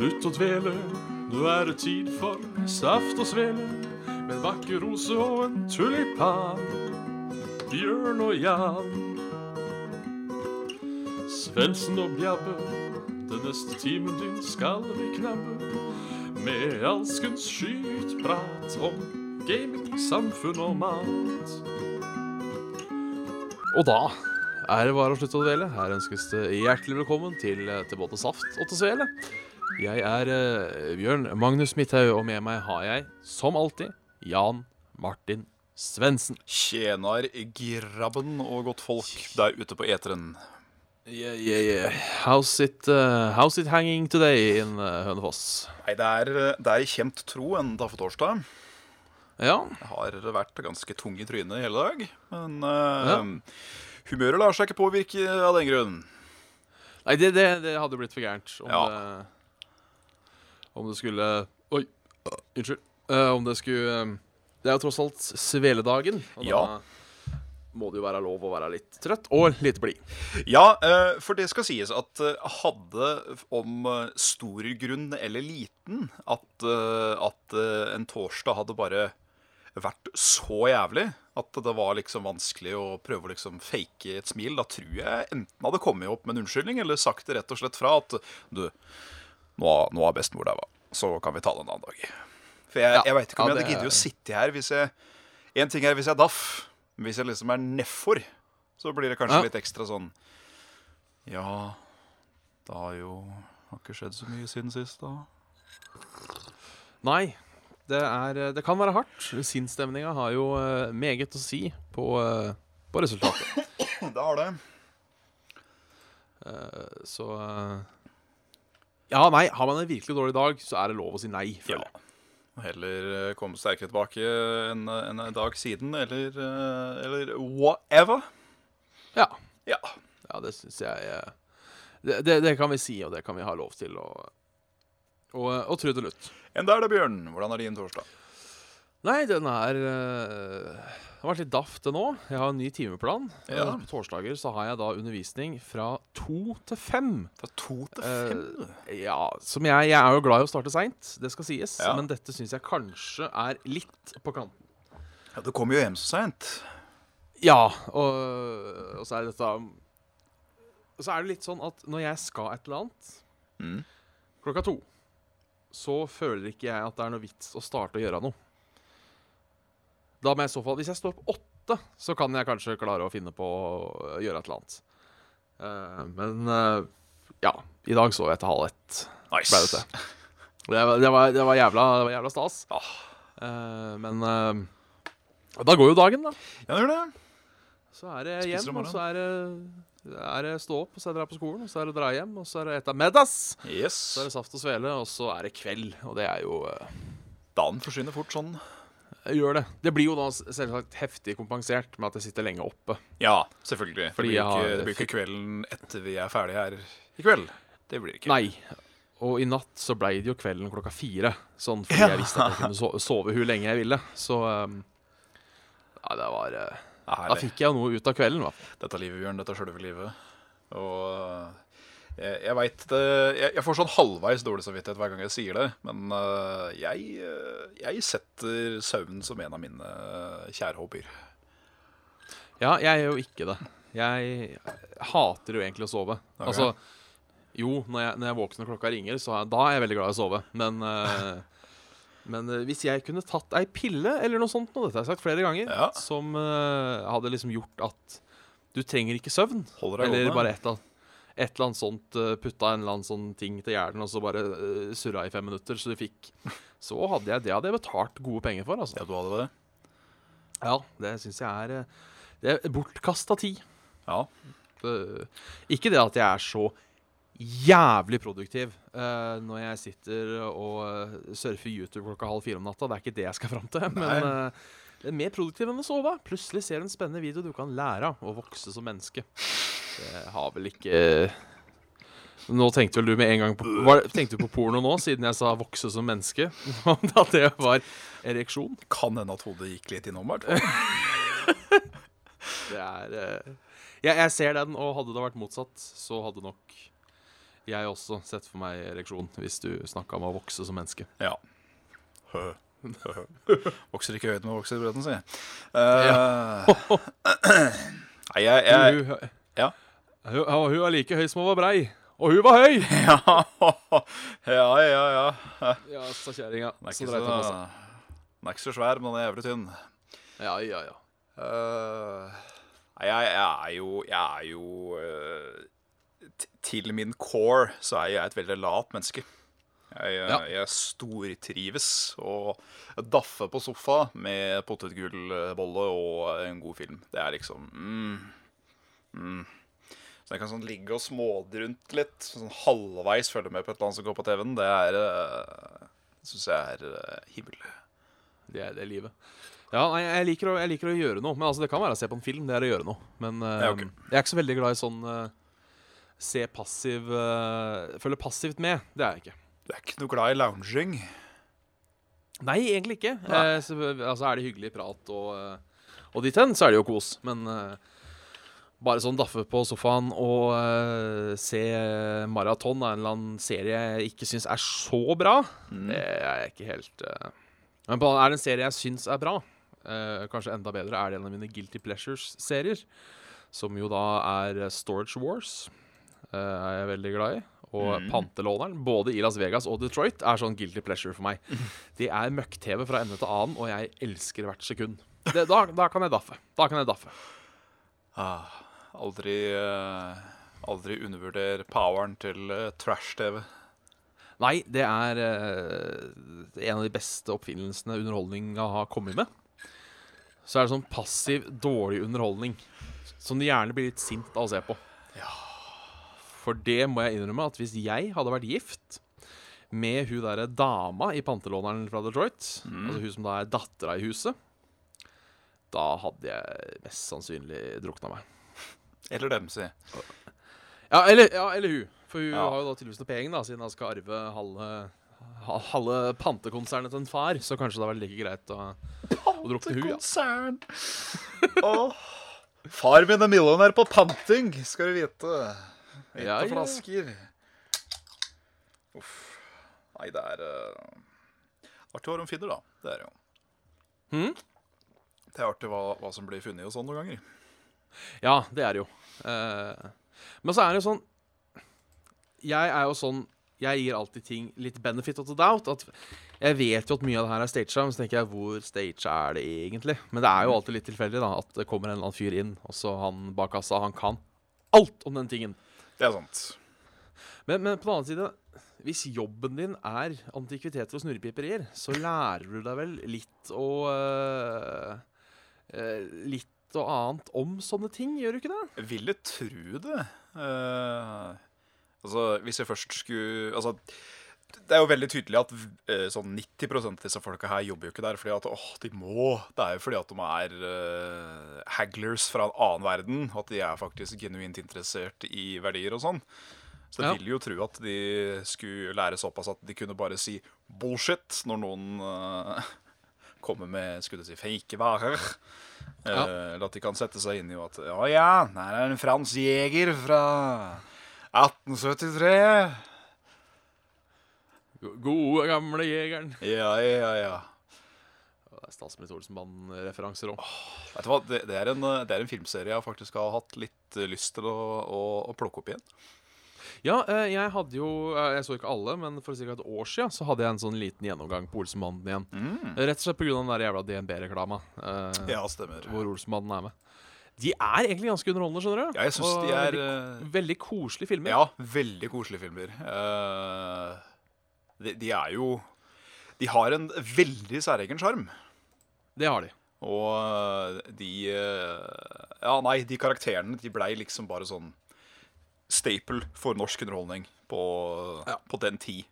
Slutt å dvele, nå er det tid for saft og svele. Med en vakker rose og en tulipan. Bjørn og Jan. Svendsen og Bjabbe, den neste timen din skal vi knabbe. Med alskens skytprat om gaming, samfunn og mat. Og da er det bare å slutte å dvele. Her ønskes det hjertelig velkommen til, til både Saft og til Svele. Jeg er uh, Bjørn Magnus Midthaug, og med meg har jeg, som alltid, Jan Martin Svendsen. Tjenar grabben og godt folk der ute på eteren. Yeah, yeah, yeah. How's it, uh, how's it hanging today in uh, Hønefoss? Nei, det er, det er i kjent tro enn da for torsdag. Ja, Jeg har vært ganske tung i trynet i hele dag. Men eh, humøret lar seg ikke påvirke av den grunn. Nei, det, det, det hadde blitt for gærent om, Ja. det, om det skulle Oi, unnskyld. Uh, om det skulle eh, Det er jo tross alt sveledagen. Og Ja. da må det jo være lov å være litt trøtt og litt blid. Ja, uh, for det skal sies at uh, hadde om stor grunn eller liten at, at en torsdag hadde bare vært så jævlig at det var liksom vanskelig å prøve å liksom fake et smil, da tror jeg enten hadde kommet opp med en unnskyldning eller sagt det rett og slett fra at du, nå, nå har bestemor daua, så kan vi ta det en annen dag. For jeg, Ja, jeg veit ikke om ja, jeg hadde giddet å sitte her hvis jeg En ting er hvis jeg er daff, hvis jeg liksom er nedfor, så blir det kanskje Ja. litt ekstra sånn ja, det har jo har ikke skjedd så mye siden sist, da. Nei, det, er, det kan være hardt. Sinnsstemninga har jo eh, meget å si på, eh, på resultatet. Det har det. Eh, så Ja, nei, har man en virkelig dårlig dag, så er det lov å si nei. Ja. føler jeg. Og Heller eh, komme sterkere tilbake enn en dag siden, eller, eh, eller whatever. Ja. Ja. ja, det syns jeg eh, det, det, det kan vi si, og det kan vi ha lov til å Og, og trudelutt. Enn der da, Bjørn. Hvordan er din torsdag? Nei, den er øh, Det har vært litt daft, det nå. Jeg har en ny timeplan. Ja. Eh, På torsdager så har jeg da undervisning fra to til fem. Fra to til Eh, fem, Uh, Ja, som jeg, jeg er jo glad i å starte seint, det skal sies. Ja. Men dette syns jeg kanskje er litt på kanten. Ja, du kommer jo hjem så seint. Ja, og, og så er dette Og så er det litt sånn at når jeg skal et eller annet Mm. klokka to, så føler ikke jeg at det er noe vits å starte å gjøre noe. Da må jeg i så fall Hvis jeg står opp åtte, så kan jeg kanskje klare å finne på å gjøre et eller annet. Uh, men uh, ja, i dag sov jeg til halv ett. Nice. ble det til. Det var, det var, det var, jævla, det var jævla stas. Ah. Eh, men da går jo dagen, da. Ja, det gjør det. Så er det hjem, og så er det, er det stå opp, og så er det dra på skolen, og så er det dra hjem, og så er det ete middags. Yes. Så er det saft og svele, og så er det kveld. Og det er jo Dagen forsvinner fort sånn. Gjør det. Det blir jo da selvsagt heftig kompensert med at jeg sitter lenge oppe. Ja, selvfølgelig. Fordi det, blir ikke, det blir ikke kvelden etter vi er ferdige her i kveld. Det blir det ikke. Nei. Og i natt så blei det jo kvelden klokka fire. Sånn fordi Ja. jeg visste at jeg kunne so- sove hvor lenge jeg ville. Så um, Ja, det var uh, Da fikk jeg jo noe ut av kvelden, hva. Dette er livet, Bjørn. Dette er sjølve livet. Og jeg, jeg veit det jeg, jeg får sånn halvveis dårlig samvittighet hver gang jeg sier det, men øh, jeg, øh, jeg setter søvn som en av mine kjære hobbyer. Ja, jeg gjør jo ikke det. Jeg hater jo egentlig å sove. Okay. Altså Jo, når jeg, når jeg våkner og klokka ringer, så er, da er jeg veldig glad i å sove. Men, uh, men uh, hvis jeg kunne tatt ei pille eller noe sånt, og dette har jeg sagt flere ganger, Ja. som uh, hadde liksom gjort at du trenger ikke søvn, eller bare et et eller annet sånt, eh, putta en eller annen sånn ting til hjernen, og så bare uh, surra i fem minutter, så du fikk Så hadde jeg det hadde jeg betalt gode penger for, altså. Ja, du hadde det? Ja, det syns jeg er eh, Det er bortkasta tid. Ja. Det, ikke det at jeg er så jævlig produktiv uh, når jeg sitter og eh, surfer YouTube klokka halv fire om natta. Det er ikke det jeg skal fram til. Men Nei. Eh, det er mer produktiv enn å sove. Plutselig ser du en spennende video du kan lære av å vokse som menneske. Det har vel ikke Nå tenkte vel du med en gang på var, Tenkte du på porno nå, siden jeg sa 'vokse som menneske'? At det var ereksjon? Kan hende at hodet gikk litt innom. fall. Det er eh, jeg, jeg ser den, og hadde det vært motsatt, så hadde nok Jeg også sett for meg ereksjon hvis du snakka om å vokse som menneske. Ja. Hø. Vokser ikke høyt med men vokser i bredden, sier jeg. Eh, Nei, jeg, jeg Hun, hun, Ja. hun, hun var like høy som hun var brei. Og hun var høy! Ja, ja, ja. ja. Ja, kjerringa. Den er ikke så, den er ikke så svær, men den er jævlig tynn. Ja, ja, ja. Uh, Nei, jeg, jeg er jo Jeg er jo uh, Til min core så er jeg et veldig lat menneske. Jeg, eh, Ja. jeg stortrives og daffer på sofa med potetgullbolle og en god film. Det er liksom mm, mm. Så jeg kan sånn ligge og smådrunte litt, sånn halvveis følge med på et eller annet som går på TV-en. Det er uh, syns jeg er uh, himmel. Det er det livet. Ja, nei, jeg liker, å, jeg liker å gjøre noe. Men altså, Det kan være å se på en film. Det er å gjøre noe. Men uh, Ja, okay. jeg er ikke så veldig glad i sånn uh, se passiv Følge passivt med. Det er jeg ikke. Du er ikke noe glad i lounging? Nei, egentlig ikke. Nei. Eh, så, altså, Er det hyggelig prat og, eh, og dit hen, så er det jo kos. Men eh, bare sånn daffe på sofaen og eh, se maraton av en eller annen serie jeg ikke syns er så bra, Mm. det er jeg ikke helt eh. Men på, er det en serie jeg syns er bra, eh, kanskje enda bedre, er det en av mine Guilty Pleasures-serier. Som jo da er Storage Wars. eh, er jeg veldig glad i. Og Mm. Pantelåneren, både i Las Vegas og Detroit, er sånn guilty pleasure for meg. Det er møkk-TV fra ende til annen, og jeg elsker hvert sekund. Det, da, da kan jeg daffe. Da kan jeg daffe. Ah, aldri, uh, aldri undervurder poweren til uh, trash-TV. Nei, det er uh, en av de beste oppfinnelsene underholdninga har kommet med. Så er det sånn passiv, dårlig underholdning som du gjerne blir litt sint av å se på. For det må jeg innrømme at hvis jeg hadde vært gift med hun derre dama i pantelåneren fra Detroit, altså hun som da er dattera i huset, da hadde jeg mest sannsynlig drukna meg. Eller dem, si. Ja, eller, ja, eller hun. For hun Ja. har jo da tydeligvis noe penger, da, siden hun skal arve halve, halve pantekonsernet til en far. Så kanskje det hadde vært like greit å, å drukne hun, ja. oh, Far min er millionær på panting, skal du vite. Ikke Ja, ja. flasker. Uff. Nei, det er uh, artig hva de finner, da. Det er jo. Hmm? Det er artig hva, hva som blir funnet og sånn noen ganger. Ja, det er det jo. Uh, men så er det jo sånn Jeg er jo sånn Jeg gir alltid ting litt benefit of the doubt. At jeg vet jo at mye av det her er staged, men så tenker jeg hvor staged er det egentlig? Men det er jo alltid litt tilfeldig, da. At det kommer en eller annen fyr inn, og så han bak kassa, han kan alt om den tingen. Det er sant. Men, men på den annen side, hvis jobben din er antikviteter og snurrepiperier, så lærer du deg vel litt og øh, øh, Litt og annet om sånne ting, gjør du ikke det? Ville tro det. Uh, altså, hvis jeg først skulle Altså, det er jo veldig tydelig at eh, sånn 90% av disse folka her jobber jo ikke der fordi at åh, de må. Det er jo fordi at de er uh, hagglers fra en annen verden. At de er faktisk genuint interessert i verdier og sånn. Så jeg Ja. vil jo tro at de skulle lære såpass at de kunne bare si bullshit når noen uh, kommer med skulle si, fake varer. Ja. Eller at de kan sette seg inn i at Å ja, her er en Frans jeger fra 1873. Go- Gode, gamle jegeren. Ja, ja, ja. Det er Statsminister Olsenband-referanser òg. Vet du hva, det, det, er en, eh, det er en filmserie jeg faktisk har hatt litt eh, lyst til å, å, å plukke opp igjen. Ja, eh, jeg hadde jo Jeg så ikke alle, men for ca. et år siden så hadde jeg en sånn liten gjennomgang på Olsenbanden igjen. Mm. Rett og slett pga. den der jævla DNB-reklama. eh, Ja, stemmer. Hvor Olsenbanden er med. De er egentlig ganske underholdende, skjønner du. Ja, jeg synes Og de er veldig, veldig koselige filmer. Ja, veldig koselige filmer. Eh, de, de er jo De har en veldig særegen sjarm. Det har de. Og eh, de eh, Ja, nei, de karakterene de blei liksom bare sånn staple for norsk underholdning på, Ja. på den tid.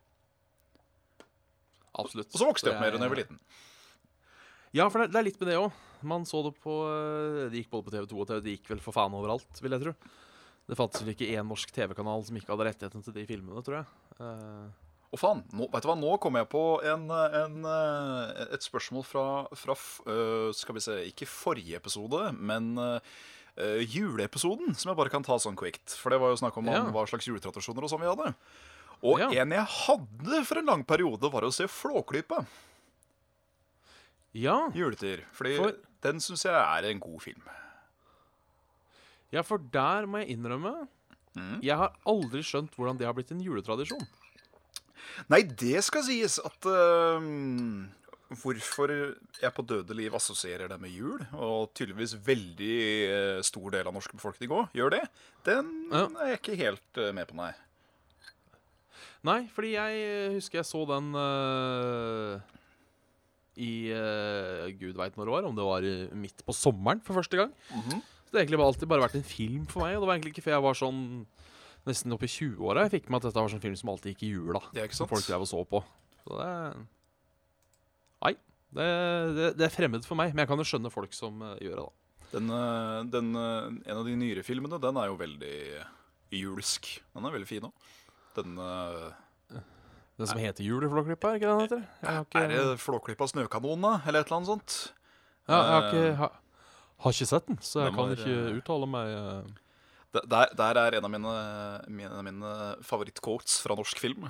Absolutt. Og så vokste jeg opp Det mer enn da jeg var liten. Ja, for det, det er litt med det òg. Man så det på De Det gikk både på TV2 og TV, det gikk vel for faen overalt, vil jeg tro. Det fantes vel ikke én norsk TV-kanal som ikke hadde rettigheten til de filmene, tror jeg. Eh, Å faen, nå, vet du hva, nå kom jeg på en, en, eh, et spørsmål fra, fra øh, Skal vi se, ikke forrige episode, men eh, juleepisoden, som jeg bare kan ta sånn quick. For det var jo snakk om, Ja. om hva slags juletradisjoner og sånn vi hadde. Og Ja. en jeg hadde for en lang periode, var å se Flåklypa Ja, juletur. Fordi For- den syns jeg er en god film. ja, for der må jeg innrømme Mm. Jeg har aldri skjønt hvordan det har blitt en juletradisjon. Nei, det skal sies at uh, Hvorfor jeg på døde liv assosierer det med jul, og tydeligvis veldig uh, stor del av norsk befolkning òg gjør det, den Ja. er jeg ikke helt uh, med på, nei. Nei, fordi jeg husker jeg så den i gud veit når det var, om det var midt på sommeren for første gang. Mhm. Så det har egentlig bare alltid bare vært en film for meg. Og det var egentlig ikke før jeg var sånn nesten opp i 20-åra jeg fikk med at dette var sånn film som alltid gikk i jula. Det er ikke Som sant? folk drev og så på. Så det Nei. Det, det, det er fremmed for meg, men jeg kan jo skjønne folk som uh, gjør det, da. Den, øh, den, øh, en av de nyere filmene, den er jo veldig julsk. Den er veldig fin òg. Den uh, Den som heter Juleflåklypa, er ikke det den heter? Ikke, Er det Flåklypa snøkanon, da? Eller et eller annet sånt? ja, jeg har ikke, Eh, har, ikke sett den, så jeg den kan var, ikke eh, uttale meg eh, Der, der er en av mine, mine, mine favorittquotes fra norsk film.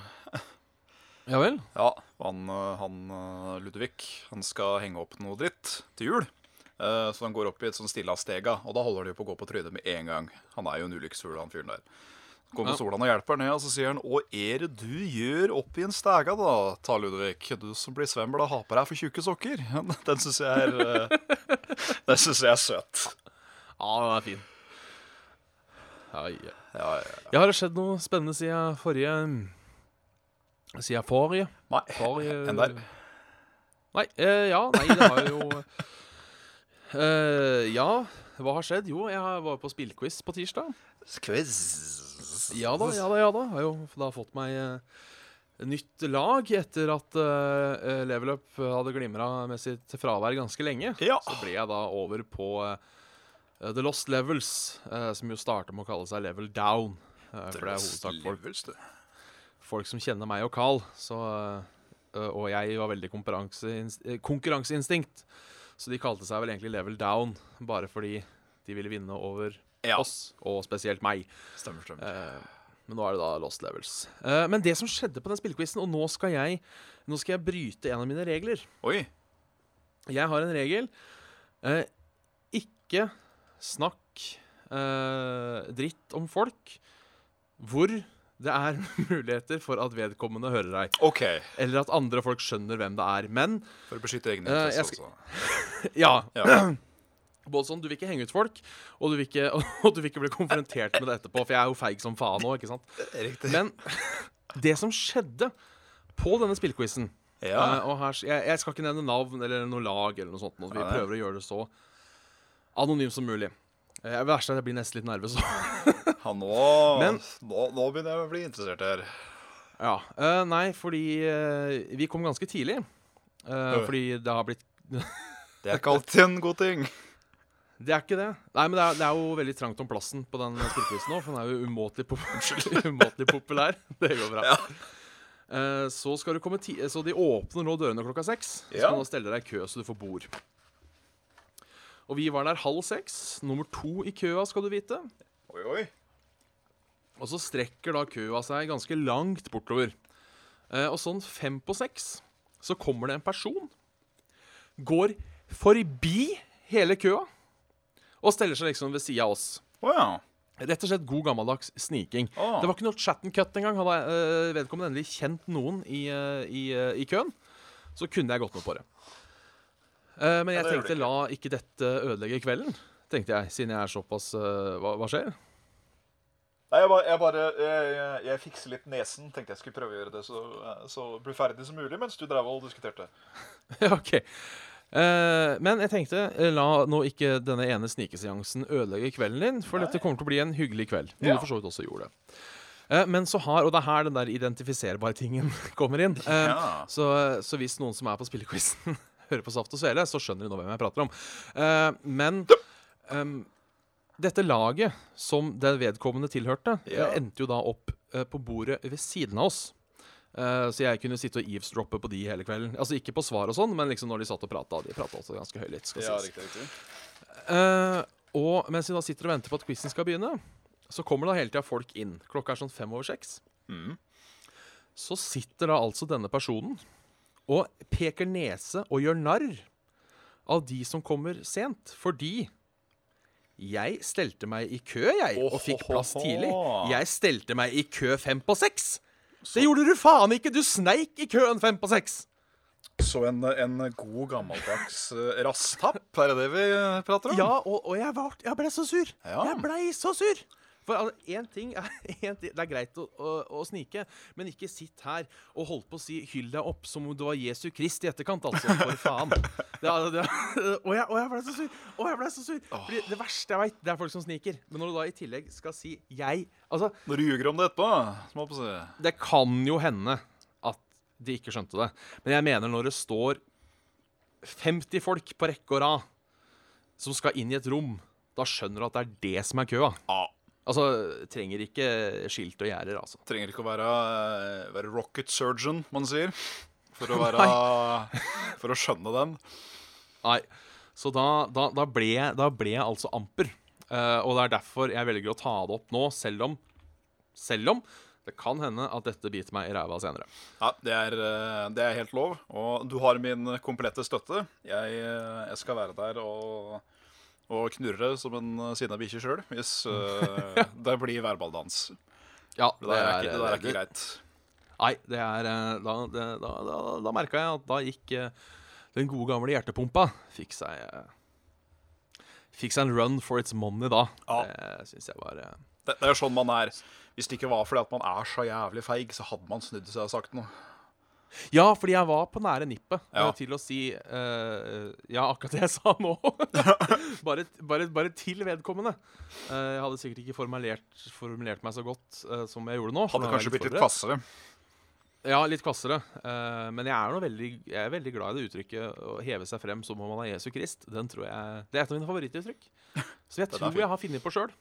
Ja vel? Ja, han, han Ludvig han skal henge opp noe dritt til jul. Eh, Så han går opp i et sånn stille av stega, og da holder de på å gå på trynet med en gang. Han er jo en ulykkesfugl, han fyren der. Går kommer Ja. Solan og hjelper ned, og så sier han 'Å er det du gjør opp i en stega, da, ta Ludvig? Du som blir svømmel og har på deg for tjukke sokker.' Den syns jeg er øh, Den syns jeg er søt. Ja, den er fin. Ja, ja. Ja, ja, har det skjedd noe spennende siden forrige Siden forrige? Nei, forrige en der. Nei, eh, ja, nei, det har jo eh, Ja, hva har skjedd? Jo, jeg var på spillquiz på tirsdag. Quiz. Ja da, ja da, ja da. Har jo da fått meg eh, nytt lag etter at uh, Level Up hadde glimra med sitt fravær ganske lenge. Ja. Så ble jeg da over på eh, The Lost Levels, eh, som jo starter med å kalle seg Level Down. eh, for det er hovedsak folk, folk som kjenner meg og Carl. Så, eh, og jeg var veldig eh, konkurranseinstinkt. Så de kalte seg vel egentlig Level Down, bare fordi de ville vinne over Ja, oss, og spesielt meg. stemmer, stemmer. Eh, men nå er det da Lost Levels. Uh, men det som skjedde på den spillquizen, og nå skal, jeg, nå skal jeg bryte en av mine regler. Oi. Jeg har en regel. Uh, ikke snakk eh, dritt om folk hvor det er muligheter for at vedkommende hører deg. OK. Eller at andre folk skjønner hvem det er. Men For å beskytte egne Eh, interesser, altså. ja. Ja. Både sånn, Du vil ikke henge ut folk, og du vil ikke, og du vil ikke bli konfrontert med det etterpå. For jeg er jo feig som faen nå, ikke sant? Riktig. Men det som skjedde på denne spillquizen Ja. Og her, jeg, jeg skal ikke nevne navn eller noe lag, eller noe sånt. Vi prøver å gjøre det så anonymt som mulig. Eh, Det verste er at jeg blir nesten litt nervøs. Ja, nå, Men- nå, nå begynner jeg å bli interessert her. ja. Uh, nei, fordi uh, vi kom ganske tidlig. Eh, Øh. fordi det har blitt Det er ikke alltid en god ting. Det er ikke det. Nei, men det er, det er jo veldig trangt om plassen på den spillquizen nå, for den er jo umåtelig, pop umåtelig populær. Det går bra. Ja. Uh, så skal du komme ti Så de åpner nå dørene klokka seks. Så Ja. skal du stelle deg i kø så du får bord. Og vi var der halv seks. Nummer to i køa, skal du vite. Oi, oi. Og så strekker da køa seg ganske langt bortover. Eh, og sånn fem på seks så kommer det en person. Går forbi hele køa og steller seg liksom ved sida av oss. Oh, ja. Rett og slett god gammeldags sniking. Oh. Det var ikke noe chat and cut engang. Hadde eh, vedkommende endelig kjent noen i, eh, i, eh, i køen, så kunne jeg gått med på det. Eh, men jeg ja, tenkte la ikke dette ødelegge kvelden, tenkte jeg, siden jeg er såpass uh, hva, hva skjer? Nei, jeg bare, jeg, bare jeg, jeg, jeg fikser litt nesen. Tenkte jeg skulle prøve å gjøre det så, så bluferdig som mulig mens du drev og diskuterte. Ja, OK. Uh, men jeg tenkte, eh, la nå ikke denne ene snikeseansen ødelegge kvelden din, for Nei. dette kommer til å bli en hyggelig kveld. Noe Ja. du for så vidt også gjorde. det. men så har, og det er her den der identifiserbare tingen kommer inn. Eh, Ja. så, så hvis noen som er på spillequizen, hører på Saft og Svele, så skjønner de nå hvem jeg prater om. Uh, men um, dette laget som det vedkommende tilhørte, Ja. endte jo da opp uh, på bordet ved siden av oss. Uh, så jeg kunne sitte og eavesdroppe på de hele kvelden. Altså Ikke på svar og sånn, men liksom når de satt og prata. De prata også ganske høylytt. skal Ja, riktig, riktig. Eh, Og mens vi da sitter og venter på at quizen skal begynne, så kommer da hele tida folk inn. Klokka er sånn fem over seks. Mm. Så sitter da altså denne personen og peker nese og gjør narr av de som kommer sent. Fordi jeg stelte meg i kø, jeg, og fikk plass tidlig. Jeg stelte meg i kø fem på seks. Det gjorde du faen ikke! Du sneik i køen fem på seks. Så en, en god, gammeldags uh, rasstapp, er det det vi eh, prater om? Ja, og, og jeg, var, jeg ble så sur. Ja. Jeg blei så sur. For altså, én ting, er, en ting Det er greit å, å, å snike, men ikke sitt her og hold på å si 'hyll deg opp' som om du var Jesu Krist i etterkant, altså. For faen. Det, det, og, jeg, og jeg ble så sur. Og jeg ble så sur. Fordi det verste jeg veit, det er folk som sniker. Men når du da i tillegg skal si 'jeg' Altså, Når du ljuger om det etterpå, som på si. det kan jo hende at de ikke skjønte det. Men jeg mener når det står 50 folk på rekke og rad som skal inn i et rom, da skjønner du at det er det som er køa. Ja. Altså, trenger ikke skilt og gjerder, altså. Trenger ikke å være, eh, være rocket surgeon, man sier. For å være For å skjønne den. Nei. Så da, da, da, ble, da ble jeg altså amper. Uh, og det er derfor jeg velger å ta det opp nå, selv om Selv om det kan hende at dette biter meg i ræva senere. Ja, det er, eh, det er helt lov. Og du har min komplette støtte. Jeg, jeg skal være der og, og knurre som en eh, sinna bikkje sjøl hvis uh, det blir verbaldans. Ja, Det det, er, ikke, det der er ikke greit. Nei, det er eh, Da, det, da, da, da merka jeg at da gikk eh, den gode gamle hjertepumpa Fikk seg eh, Fikk seg en run for its money da. Ja. Det syns jeg var eh, Det, det er sånn man er. Hvis det ikke var fordi at man er så jævlig feig, så hadde man snudd seg og sagt noe. Ja, fordi jeg var på nære nippet eh, Ja. til å si uh, Ja, akkurat det jeg sa nå. bare, bare, bare til vedkommende. Uh, jeg hadde sikkert ikke formulert, formulert meg så godt uh, som jeg gjorde nå. Hadde kanskje blitt litt kvassere. Ja, litt kvassere. Men jeg er, veldig, jeg er veldig glad i det uttrykket å heve seg frem som om man er Jesu Krist. Den tror jeg, Det er et av mine favorittuttrykk. Så jeg tror jeg har funnet på sjøl.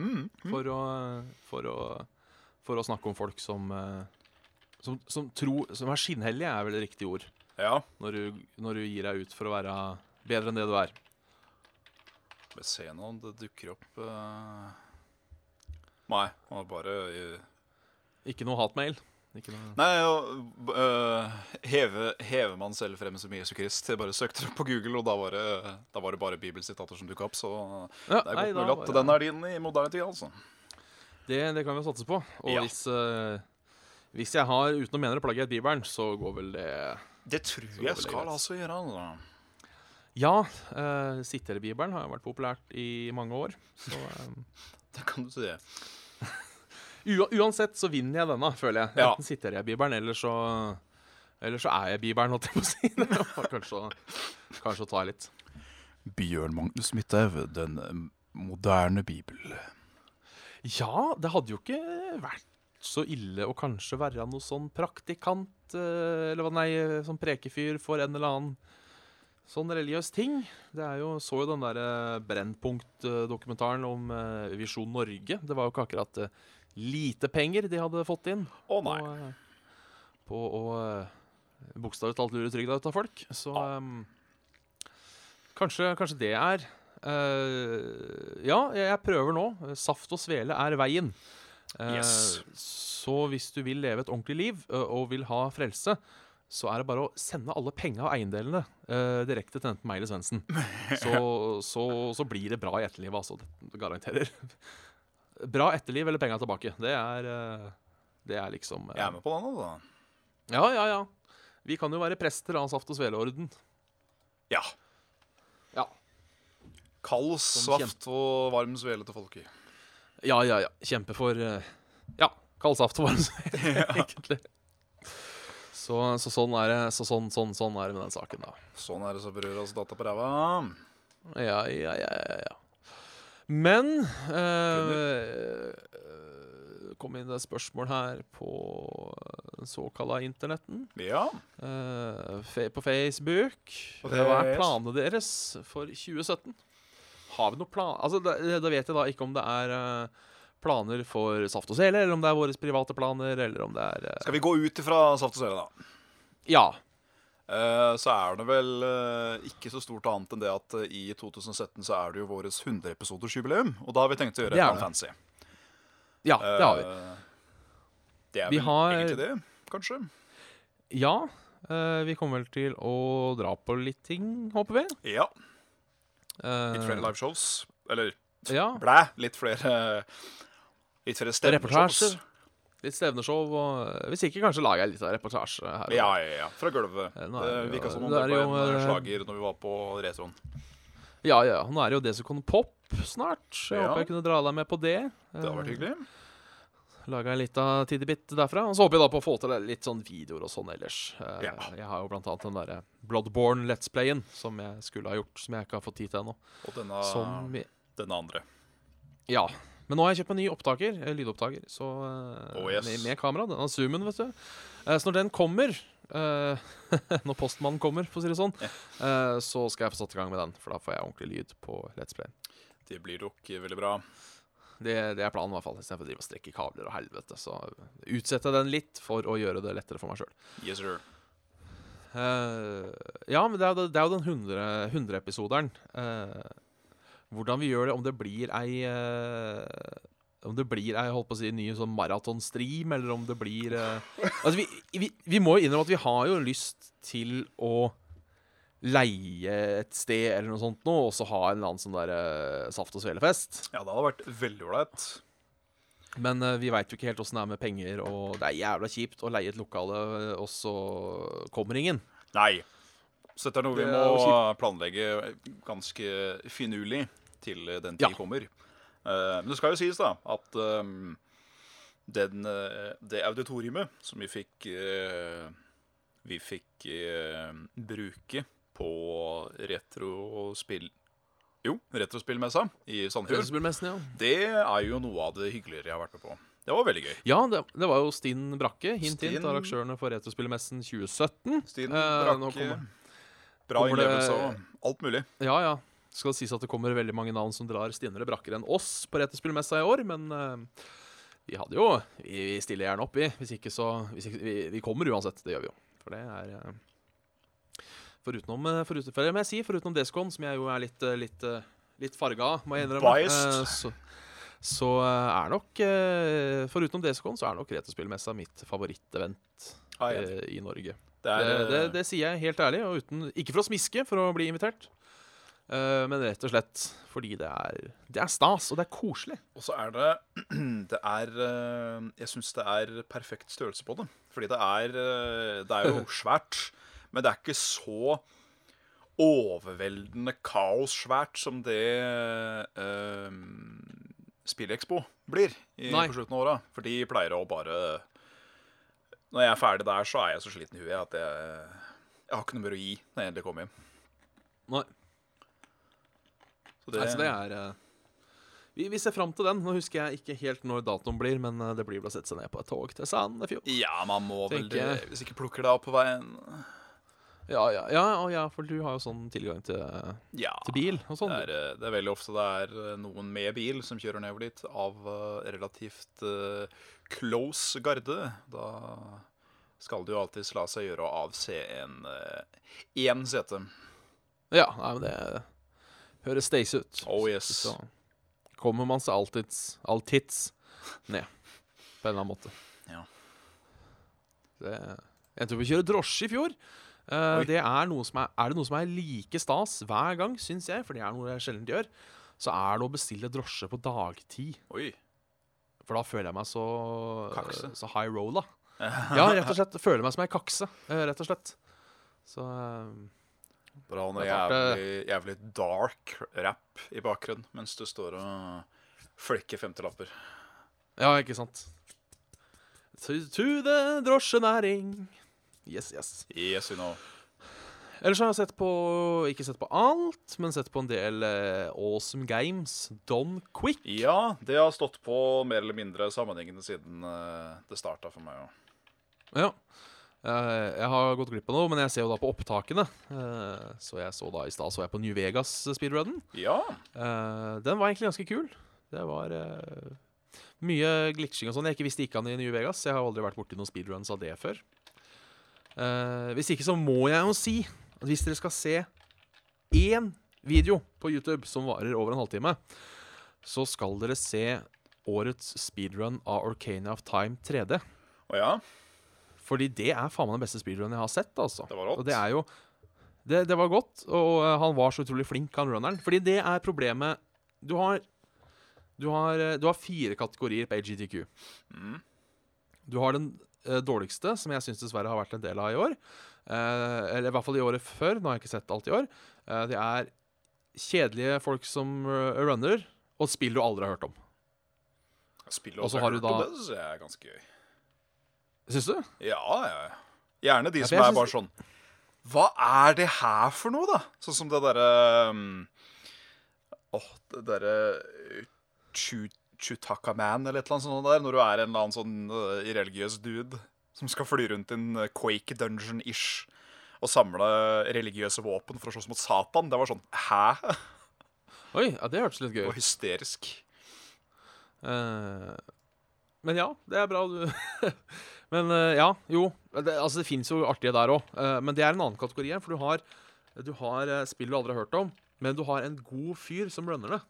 Mm. For, å, for, for å snakke om folk som som, som, tro, som er skinnhellige, er vel det riktige ord. Ja. Når du, når du gir deg ut for å være bedre enn det du er. Vi se nå om det dukker opp uh... Nei, det var bare uh... Ikke noe hatmail. Ikke noe Nei, og, uh, heve, hever man selv frem som Jesu Krist? Jeg bare søkte opp på Google, og da var det, da var det bare bibelsitater som dukka opp. Så ja, det er godt nei, mulig at den er din i moderne tid, altså. det, det kan vi satse på. Og Ja. hvis, eh, hvis jeg har, uten å mene det, plagiat Bibelen, så går vel det Det tror jeg det skal altså gjøre. Da. Ja, uh, Sitterbibelen har jo vært populært i mange år. Så um, Det kan du si. det. uansett så vinner jeg denne, føler jeg. Ja. Enten sitter jeg i Bibelen, eller så eller så er jeg Bibelen, holdt jeg på å si. Kanskje, kanskje å ta litt. Bjørn Magnus Midthaug, den moderne bibel. Ja, det hadde jo ikke vært så ille å kanskje være noe sånn praktikant, eh, eller hva, nei, sånn prekefyr for en eller annen sånn religiøs ting. Det er jo, så jo den der eh, Brennpunkt-dokumentaren om eh, Visjon Norge. Det var jo ikke akkurat eh, lite penger de hadde fått inn Å nei. på, eh, å eh, bokstavelig talt lure trygda ut av folk. Så ah. um, kanskje, kanskje det er uh, Ja, jeg prøver nå. Saft og svele er veien. Eh, Yes. Så hvis du vil leve et ordentlig liv og vil ha frelse, så er det bare å sende alle penga og eiendelene uh, direkte til enten meg eller Svendsen. Så, så, så blir det bra i etterlivet, altså. Det garanterer. Bra etterliv eller penga tilbake. Det er, uh, det er liksom uh, Jeg er med på den, altså. Ja, ja, ja. Vi kan jo være prester av Saft og Svele-orden. Ja. Ja. Kald saft og varm svele til folket. Ja, ja, ja. Kjempe for eh, Ja, kald saft og varm svele, egentlig. Så, så sånn er det så sånn, sånn, sånn er det med den saken, da. Sånn er det så brødras data på ræva. Ja, ja, ja, ja, ja. Men eh, eh, kom inn et spørsmål her på den såkalla internetten. Ja. eh, på Facebook. Hva er planene deres for 2017? Har vi noen plan... Altså, da, da vet jeg da ikke om det er eh, planer for Saft og Sele, eller om det er våre private planer, eller om det er eh, Skal vi gå ut ifra saft og Sele, da? Ja. Eh, så er det vel ikke så stort annet enn det at i 2017 så er det jo vårt 100-episoders-jubileum. Og da har vi tenkt å gjøre Det et fancy. Ja, det har vi. Det er Vi vel har- egentlig det, kanskje. Ja, vi kommer vel til å dra på litt ting, håper vi. Ja. Eh, Litt flere liveshows. Eller Ja, blæ! Litt flere Litt flere stevneshows. Litt stevneshow, og eh, hvis ikke, kanskje lager jeg litt av reportasje her. Ja, ja, ja. Fra gulvet. Eh, nå er Det virka som om det det var en eh, eh, slager når vi var på retroen. ja, ja. Nå er det jo det som kan Pop snart. Jeg Ja. håper jeg kunne dra deg med på det. Det har vært hyggelig. Laga en lita tidebit derfra. Og så håper jeg da på å få til litt sånn videoer og sånn ellers. Eh, Ja. Jeg har jo blant annet den derre Bloodborne Let's Playen som jeg skulle ha gjort, som jeg ikke har fått tid til ennå. Og denne, Som denne andre. Ja. Men nå har jeg kjøpt meg ny opptaker, eh, lydopptaker, så eh, Oh, yes. med, med kamera. Denne zoomen, vet du. Så når den kommer Når postmannen kommer, for å si det sånn, eh, så skal jeg få satt i gang med den. For da får jeg ordentlig lyd på Let's Play. Det blir nok veldig bra. Det, det er planen, i hvert fall. Istedenfor å drive og strekke kabler og helvete. Så utsette den litt for å gjøre det lettere for meg sjøl. Yes, sir. ja, men det er, det er jo den 100 100-episoderen. hvordan vi gjør det, om det blir ei uh, Om det blir ei holdt på å si, ny sånn maratonstream, eller om det blir eh, Altså, vi, vi, vi må jo innrømme at vi har jo lyst til å leie et sted eller noe sånt nå, og så ha en eller annen sånn der eh, saft og svelefest. Ja, det hadde vært veldig ålreit. Men eh, vi veit jo ikke helt åssen det er med penger, og det er jævla kjipt å leie et lokale, eh, og så kommer ingen. Nei. Så dette er noe vi Det må er jo planlegge ganske finurlig til den tid Ja. kommer. Eh, men det skal jo sies, da, at ehm, den, eh, det auditoriumet som vi fikk eh, Vi fikk eh, bruke på retrospill... Jo, retrospillmessa i Sandefjord. Retrospillmessen, ja. Det er jo noe av det hyggeligere jeg har vært med på. Det var veldig gøy. Ja, det, det var jo Stinn Brakke, hint hint, Stinn- arrangørene for Retrospillmessen 2017. Stine Eh, Brakke, eh, bra innlevelse og alt mulig. Ja, ja. Det Skal sies at det kommer veldig mange navn som drar stinnere brakker enn oss på Retrospillmessa i år, men eh, vi hadde jo Vi, vi stiller gjerne opp, vi. Hvis ikke så hvis ikke, vi, vi kommer uansett. Det gjør vi jo. For det er eh, Forutenom, eh, foruten, for, jeg si, forutenom Descon, som jeg jo er litt, eh, litt, eh, litt farga av, må jeg innrømme. Så så er nok Forutenom Descon, så er nok Retrospillmessa mitt favorittevent Ja, enig. eh, i Norge. Det Det, er, det, det sier jeg helt ærlig, og uten, ikke for å smiske for å bli invitert, men rett og slett fordi det er, det er stas, og det er koselig. Og så er det Det er Jeg syns det er perfekt størrelse på det. Fordi det er Det er jo svært, men det er ikke så overveldende kaossvært som det uh, Spillekspo blir i, Nei. på slutten av åra. For de pleier å bare Når jeg er ferdig der, så er jeg så sliten i huet at jeg, jeg har ikke noe mer å gi når jeg endelig kommer hjem. Nei, Så det, altså det er uh, vi, vi ser fram til den. Nå husker jeg ikke helt når datoen blir, men eh, det blir vel å sette seg ned på et tog til Sandefjord. Ja, man må vel det. Hvis ikke plukker det opp på veien. Ja, ja, ja, ja, for du har jo sånn tilgang til, Ja. til bil og sånn. Det er, eh, det er veldig ofte det er eh, noen med bil som kjører nedover dit, av eh, relativt uh, close garde. Da skal det jo alltids la seg gjøre å avse en én sete. Ja, nei, men det høres stace ut. Oh yes. Så kommer man seg alltids, alltids ned, på en eller annen måte. Ja. Det, jeg tror vi kjører drosje i fjor. Eh, Oi. det er, noe som er, er det noe som er like stas hver gang, syns jeg, for det er noe jeg sjelden gjør, så er det å bestille drosje på dagtid. Oi. For da føler jeg meg så, Kakse. så high rolla. Ja, rett og slett. Føler meg som ei kakse, eh, rett og slett. Så Bra Bare noe jævlig, jævlig dark rap i bakgrunnen mens du står og flikker femtelapper. Ja, ikke sant. To, to the drosjenæring. Yes, yes. Yes, you know. Ellers har jeg sett på Ikke sett på alt, men sett på en del eh, awesome games. Don Quick. Ja, det har stått på mer eller mindre sammenhengende siden eh, det starta for meg. Ja. Ja. Eh, jeg har gått glipp av noe, men jeg ser jo da på opptakene. Eh, så jeg så da i stad så jeg på New Vegas speedrunnen. ja. Eh, den var egentlig ganske kul. Det var eh, mye glitching og sånn jeg ikke visste ikke han i New Vegas. Jeg har aldri vært borti noen speedruns av det før. Eh, hvis ikke så må jeg jo si at hvis dere skal se én video på YouTube som varer over en halvtime, så skal dere se årets speedrun av Orcania of Time 3D. Oh, ja? Fordi det er faen meg den beste speedrunen jeg har sett. altså. Det var rått. Og det er jo det, det var godt, og uh, han var så utrolig flink, han runneren. Fordi det er problemet Du har Du har, eh, du har fire kategorier på AGTQ. Mm. Du har den dårligste, som jeg syns dessverre har vært en del av i år. Eh, eller i hvert fall i året før. Nå har jeg ikke sett alt i år. Eh, det er kjedelige folk som eh, runner, og spill du aldri har hørt om. Spill du aldri har hørt om det, syns jeg er ganske gøy. Syns du? Ja, ja. Gjerne de Ja, som er synes- bare sånn Hva er det her for noe, da? Sånn som det derre um, Åh, det derre Chu- Chutaka Man eller et eller annet sånt der. Når du er en eller annen sånn uh, irreligiøs dude som skal fly rundt i en uh, Quake dungeon-ish og samle religiøse våpen for å slåss mot Satan. Det var sånn Hæ? Oi, ja, det hørtes litt gøy ut. Og hysterisk. Uh, men ja, det er bra, du. men eh, ja, jo. Det, altså, det fins jo artige der òg. men det er en annen kategori her. For du har, du har eh, spill du aldri har hørt om, men du har en god fyr som runner det.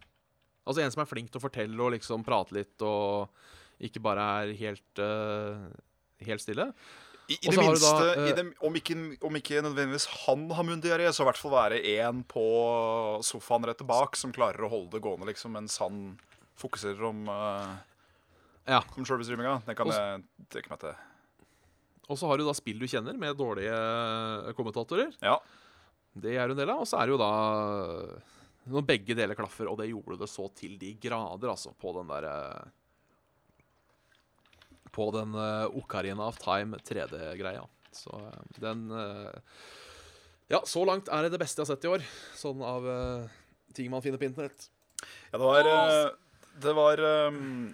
Altså en som er flink til å fortelle og liksom prate litt, og ikke bare er helt, uh, helt stille. I, i det minste, da, uh, i det, om, ikke, om ikke nødvendigvis han har munndiaré, så i hvert fall være en på sofaen rett bak som klarer å holde det gående, liksom, mens han fokuserer om, uh, Ja. om selve streaminga. Det kan også, jeg trekke meg til. Og så har du da spill du kjenner, med dårlige eh, kommentatorer. Ja. Det er en del av. Og så er det jo da når begge deler klaffer, og det gjorde det så til de grader, altså, på den der eh, På den uh, Ocarina of Time 3D-greia. Så eh, den eh, Ja, så langt er det det beste jeg har sett i år. Sånn av eh, ting man finner på internett. Ja, det var eh, Det var um,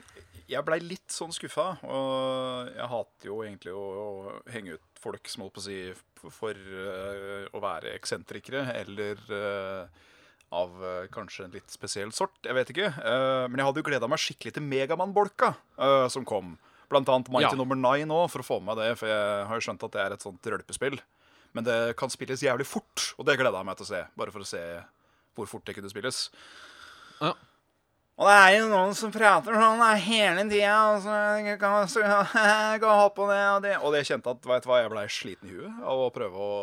Jeg blei litt sånn skuffa. Og jeg hater jo egentlig å, å henge ut folk som holdt på å si for, eh, å være eksentrikere, eller eh, av eh, kanskje en litt spesiell sort. Jeg vet ikke. Eh, men jeg hadde jo gleda meg skikkelig til Megamann-bolka eh, som kom. Blant annet Mighty Ja. Number Nine òg, for å få med det. For jeg har jo skjønt at det er et sånt rølpespill. Men det kan spilles jævlig fort, og det gleda jeg meg til å se. Bare for å se hvor fort det kunne spilles. Ja. Og det er jo noen som prater sånn hele tida, og så kan ha på det og det. Og jeg kjente at du hva, jeg blei sliten i huet av å prøve å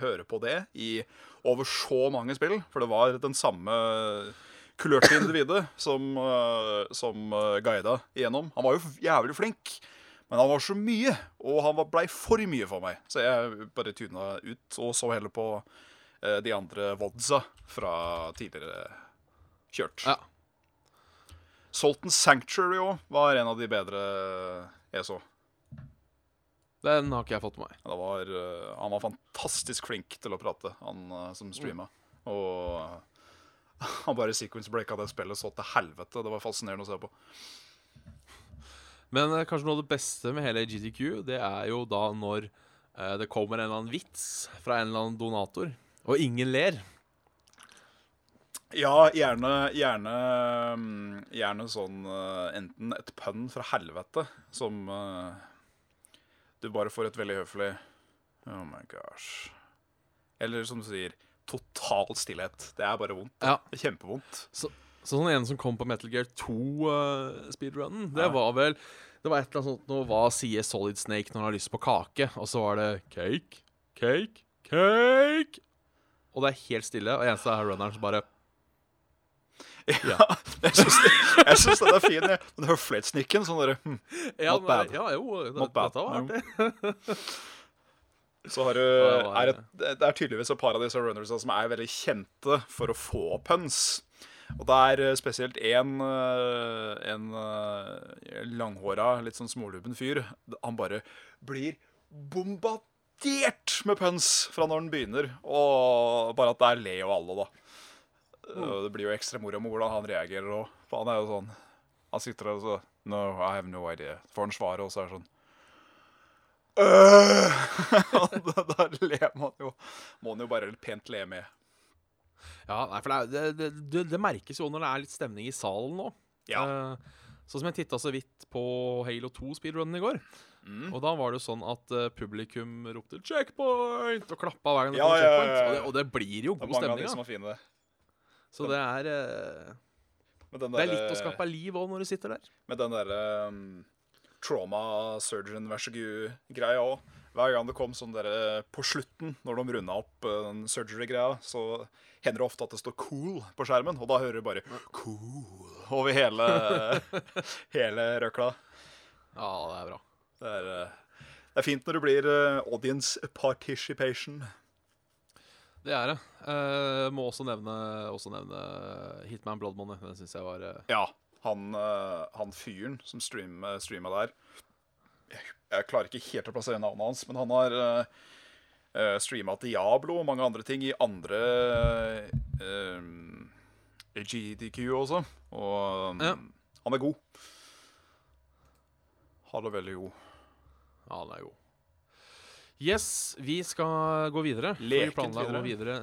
høre på det i over så mange spill. For det var den samme kulørte individet som, eh, som eh, guida igjennom. Han var jo jævlig flink, men han var så mye, og han blei for mye for meg. Så jeg bare tuna ut og så heller på eh, de andre vodsa fra tidligere kjørt. Ja. Salton Sanctuary òg var en av de bedre jeg så. Den har ikke jeg fått med meg. Det var, uh, han var fantastisk flink til å prate, han uh, som streama. Og uh, han bare sequence-breaka det spillet så til helvete. Det var fascinerende å se på. Men kanskje noe av det beste med hele GTQ, det er jo da når det kommer en eller annen vits fra en eller annen donator, og ingen ler. Ja, gjerne, gjerne, mm, gjerne sånn enten et pønn fra helvete som du bare får et veldig høflig Oh my gosh. Eller som du sier, total stillhet. Det er bare vondt. Ja. Det er kjempevondt. Så, sånn en som kom på Metal Gear 2-speedrunnen, det Ja. var vel Det var et eller annet sånt nå, Hva sier Solid Snake når han har lyst på kake? Og så var det cake, cake, cake. Og det er helt stille, og eneste er runneren som bare Ja, jeg syns den er fin. Den høflighetssnikken. Sånn derre hm. Ja, Not bad. ja jo, det, Not bad. dette var artig. Så har du er et, Det er tydeligvis et par av disse runnersa som er veldig kjente for å få puns. Og det er eh, spesielt én en, en langhåra, litt sånn smålubben fyr. Han bare blir bombardert med puns fra når han begynner. Og bare at det er jo alle, da. Og Det blir jo ekstra moro med hvordan han reagerer òg. Han er jo sånn Han sitter der og så No, I have no idea. Får han svaret, og så er det sånn Øh! da, ler man jo. Må han jo bare pent le med. Ja, nei, for det, det, det, det, det merkes jo når det er litt stemning i salen nå. Ja. Eh, Sånn som jeg titta så vidt på Halo 2-speedrunnen i går. Mm. Og da var det jo sånn at uh, publikum ropte 'checkpoint' og klappa hver gang det Ja, kom ja, ja, checkpoint. ja. Og, det, og det blir jo Det er mange mange av de som er fine. Så det er, eh, Med det er litt å skape liv òg når du sitter der. Med den derre um, trauma surgeon vær så god-greia òg. Hver gang det kom sånn derre på slutten, når de runda opp uh, den surgery-greia, så hender det ofte at det står 'cool' på skjermen, og da hører du bare 'cool' over hele, hele røkla. Ja, det er bra. Det er, det er fint når det blir uh, audience participation. Det er det. Uh, må også nevne, også nevne Hitman Blood Money. Den syns jeg var uh... Ja, han, uh, han fyren som stream, streama der jeg, jeg klarer ikke helt å plassere navnet hans, men han har uh, streama Diablo og mange andre ting i andre GDQ også. Og um, Ja. han er god. Han er veldig god. Ja, han er god. Yes, vi skal gå videre. For Vi planla å gå videre.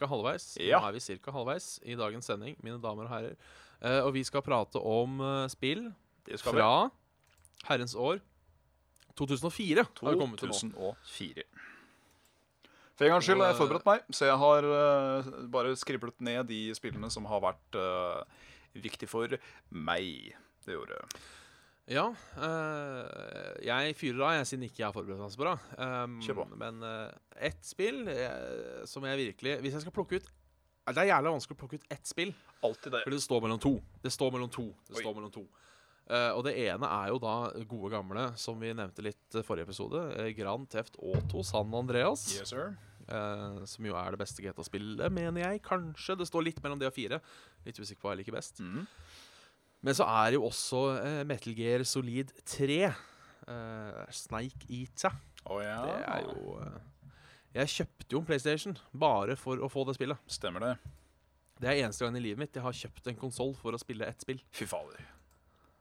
ca. halvveis. Ja. Nå er vi cirka halvveis i dagens sending, mine damer og herrer. Uh, og vi skal prate om uh, spill Det skal vi. fra herrens år 2004. har kommet til nå. 2004. For en gangs skyld har jeg forberedt meg, så jeg har uh, bare skriblet ned de spillene som har vært uh, viktig for meg. Det jeg. Ja, eh, jeg fyrer av, jeg, siden ikke jeg har forberedt meg så bra. Um, Kjør på. Men uh, ett spill jeg, som jeg virkelig Hvis jeg skal plukke ut Det er jævlig vanskelig å plukke ut ett spill. Alltid det. For det står mellom to. Det står mellom to. Det Oi. står mellom to. Uh, og det ene er jo da gode gamle, som vi nevnte litt eh, forrige episode, eh, Grand Theft Auto San Andreas. Yes, sir. eh, som jo er det beste GTA-spillet, mener jeg. Kanskje. Det står litt mellom de og fire. Litt usikker på hva jeg liker best. Mhm. Men så er jo også uh, Metal Gear Solid 3. uh, Snake Eater. oh, ja. Det er jo uh, Jeg kjøpte jo en PlayStation bare for å få det spillet. Stemmer det. Det er eneste gangen i livet mitt jeg har kjøpt en konsoll for å spille ett spill. Fy fader.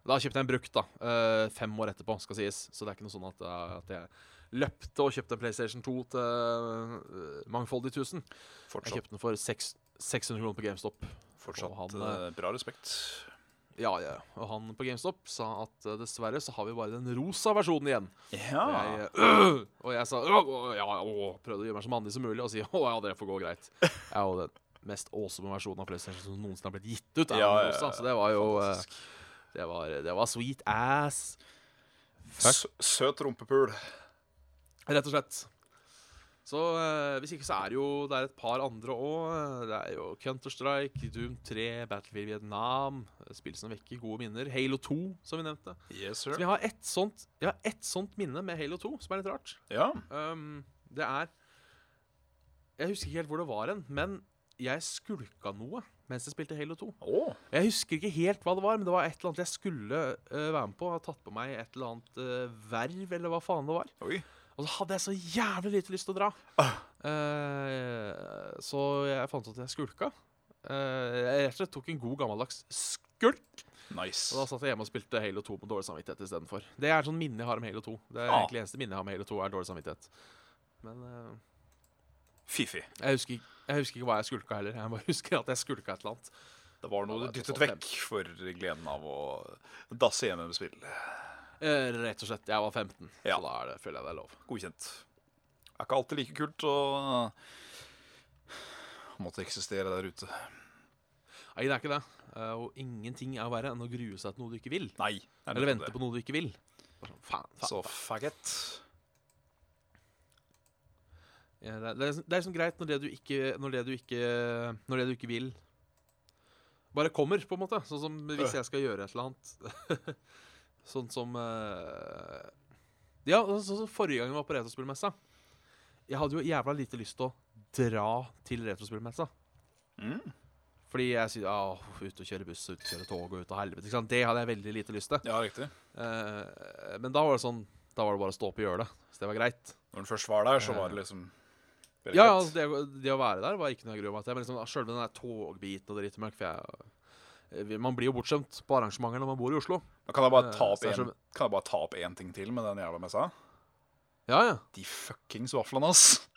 Da kjøpte jeg en brukt, da. eh, fem år etterpå, skal sies. Så det er ikke noe sånn at, eh, at jeg løpte og kjøpte en PlayStation 2 til mangfoldig tusen. Jeg Fortsatt, kjøpte den for 6, 600 kroner på GameStop. fortsatt han, eh, bra respekt. Ja, ja. Og han på GameStop sa at eh, dessverre så har vi bare den rosa versjonen igjen. Ja. Jeg, øh, og jeg sa øh, ja, å, prøvde å gjøre meg så mandig som mulig og si å ja, det får gå greit. Jeg er jo den mest awesome versjonen av PlayStation som noensinne har blitt gitt ut. er Ja, den rosa. Så det var jo eh, det, var, det var sweet ass. Sø- Søt rumpepul. Rett og slett. Så uh, hvis ikke så er det jo Det er et par andre òg. Det er jo Counter-Strike, Doom 3, Battlefield Vietnam. Spill som vekker gode minner. Halo 2, som vi nevnte. Yes, Så sir. vi har ett sånt, ett sånt minne med Halo 2, som er litt rart. Ja. Um, det er Jeg husker ikke helt hvor det var hen, men jeg skulka noe mens jeg spilte Halo 2. Oh. Jeg husker ikke helt hva det var, men det var et eller annet jeg skulle uh, være med på. Jeg har tatt på meg et eller annet uh, verv, eller hva faen det var. Oi. Og så hadde jeg så jævlig lite lyst til å dra. Uh, så jeg fant ut at jeg skulka. Uh, jeg rett og slett tok en god gammeldags skulk. Nice. Og da satt jeg hjemme og spilte Halo 2 med dårlig samvittighet istedenfor. Det er sånn minne jeg har om Halo 2. Det er Ah. egentlig eneste minne jeg har med Halo 2, er dårlig samvittighet. Men uh, Fifi. jeg, husker, jeg husker ikke hva jeg skulka heller. Jeg bare husker at jeg skulka et eller annet. Det var noe du dyttet sånn vekk for gleden av å dasse hjemme med spill. Eh, rett og slett. Jeg var 15, Ja. så da er det, føler jeg det er lov. Godkjent. Det er ikke alltid like kult å måtte eksistere der ute. Nei, det er ikke det. Eh, og ingenting er verre enn å grue seg til noe du ikke vil. Nei. det er Eller vente det. på noe du ikke vil. Bare sånn, faen, Så faggot. Ja, det, er, det, er, liksom- det er liksom greit når det du ikke Når det du ikke Når det du ikke vil, bare kommer, på en måte. Sånn som hvis jeg skal gjøre et eller annet. sånn som uh, Ja, sånn som forrige gang vi var på retrospillmessa. Jeg hadde jo jævla lite lyst til å dra til retrospillmessa. Mm. Fordi jeg sier ja, ut og kjøre buss, ut og kjøre tog og ut av helvete. Ikke sant? Det hadde jeg veldig lite lyst til. Ja, riktig. Uh, men da var det sånn Da var det bare å stå opp og gjøre det. Så det var greit. Når den først var der, så var det liksom Ja, ja, altså, det, det å være der var ikke noe jeg gruer meg til. Men liksom, sjølve den der togbiten og drittmøkk For jeg, eh, man blir jo bortskjemt på arrangementer når man bor i Oslo. Men kan jeg bare ta Eh, opp er en, kan jeg bare ta opp én ting til med den jævla messa? Ja, ja. De fuckings vaflene, ass.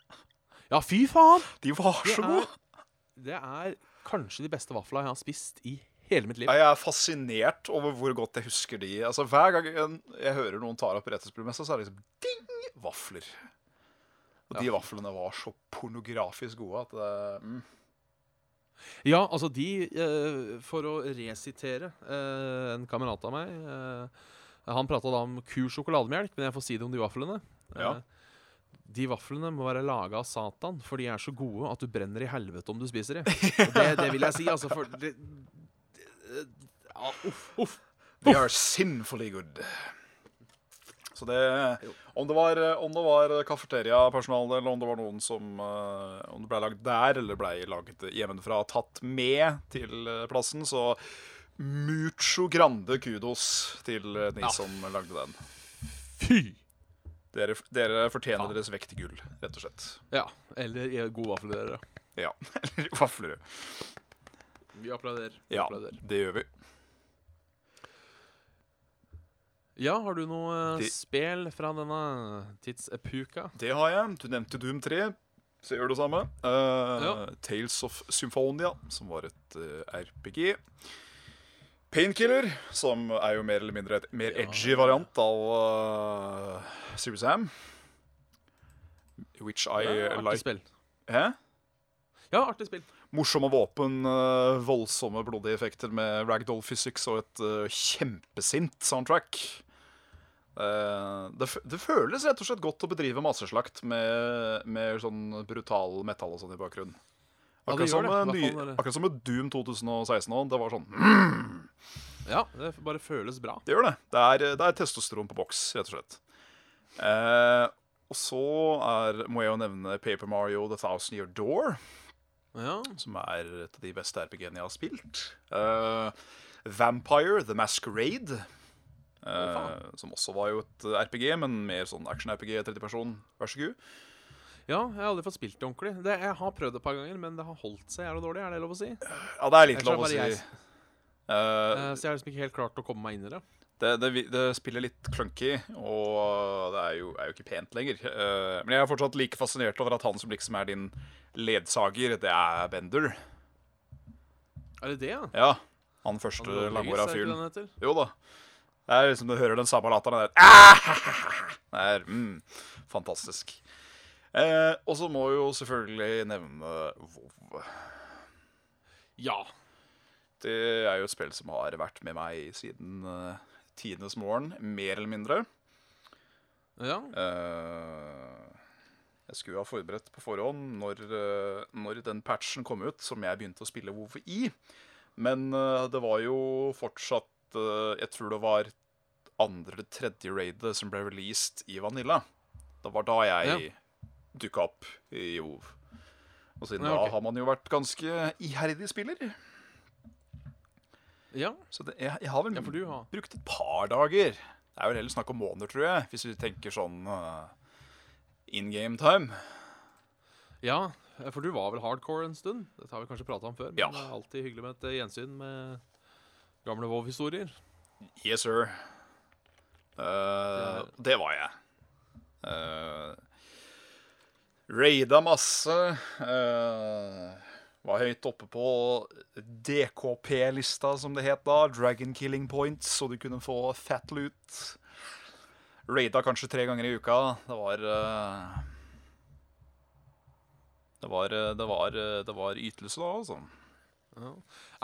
Ja, fy faen! De var så gode. Det er kanskje de beste vafla jeg har spist i hele mitt liv. Ja, Jeg er fascinert over hvor godt jeg husker de. Altså Hver gang jeg, hører noen tar opp retrospillmessa, så er det liksom ding! Vafler. Og de vaflene var så pornografisk gode at det mm. Ja, altså de eh, For å resitere eh, en kamerat av meg eh, Han prata da om kur sjokolademelk, men jeg får si det om de vaflene. Ja. Eh, de vaflene må være laga av Satan, for de er så gode at du brenner i helvete om du spiser de. Det, det vil jeg si, altså. For det, det, ja, uff, uff. They are sinfully good. Så det Om det var, om det var kafeteriapersonale, eller om det var noen som eh, Om det ble lagd der, eller ble lagd hjemmefra, tatt med til eh, plassen, så mucho grande kudos til eh, de Ja. som lagde den. Fy! Dere, dere fortjener ja. deres vekt i gull, rett og slett. Ja. Eller i gode vafler, dere. Ja. Eller vafler. Vi applauderer. Ja, applauderer. det gjør vi. Ja, har du noe eh, De- spel fra denne tidsepuka? Det har jeg. Du nevnte Doom 3. Så jeg gjør det samme. Uh, Ja. Tales of Symphonia, som var et uh, RPG. Painkiller, som er jo mer eller mindre et mer Ja. edgy variant av uh, Serious Sam. Which I Ja, artig like. spill. Hæ? Ja, artig spill. Morsomme våpen, eh, voldsomme blodige effekter med ragdoll physics og et eh, kjempesint soundtrack. Eh, det, det føles rett og slett godt å bedrive masseslakt med, med sånn brutal metall og sånn i bakgrunnen. Ja, Akkurat, som det. med ny, fall akkurat som med Doom 2016 òg. Det var sånn Ja, det bare føles bra. Det gjør det. Det er, det er testosteron på boks, rett og slett. Eh, og så er, må jeg jo nevne Paper Mario The Thousand Year Door. Ja, som er et av de beste RPG-ene jeg har spilt. Eh, Vampire The Masquerade. Eh, som også var jo et RPG, men mer sånn action-RPG, tredje person. Vær så god. ja jeg har aldri fått spilt det ordentlig. Det, jeg har prøvd det et par ganger, men det har holdt seg jævlig dårlig. Er det lov å si? Ja, det er litt lov å si. jeg. Uh, så jeg har liksom ikke helt klart å komme meg inn i det. det, det, det spiller litt clunky, og det er jo, er jo ikke pent lenger. Uh, men jeg er fortsatt like fascinert over at han som liksom er din ledsager, det er Bender. Er det det, ja? Ja, han første langhåra fyren. Jo da. Det er liksom Du hører den samme latteren der. Ah! Det er mm, fantastisk. Eh, og så må vi jo selvfølgelig nevne WoW. Ja. Det er jo et spill som har vært med meg siden uh, tidenes morgen, mer eller mindre. ja. Eh, jeg skulle ha forberedt på forhånd når, uh, når den patchen kom ut, som jeg begynte å spille WoW i. Men uh, det var jo fortsatt eh, Jeg tror det var andre eller tredje raidet som ble released i Vanilla. Det var da jeg dukka opp i WoW. Og siden Ja, okay. da har man jo vært ganske iherdig spiller. ja. Så det, jeg, jeg har vel Ja, har brukt et par dager. Det er vel heller snakk om måneder, tror jeg, hvis vi tenker sånn uh, in game time. Ja, for du var vel hardcore en stund? Dette har vi kanskje prata om før, men Ja. det er alltid hyggelig med et eh, gjensyn med gamle Vov-historier? Yes, sir. Eh, er- det var jeg. Uh, Raida masse. Uh, var høyt oppe på DKP-lista, som det het da. Dragon Killing Points, så du kunne få fat loot. Raida kanskje tre ganger i uka. Det var uh, det var, eh, det var, eh, det var ytelse da, altså. Ja.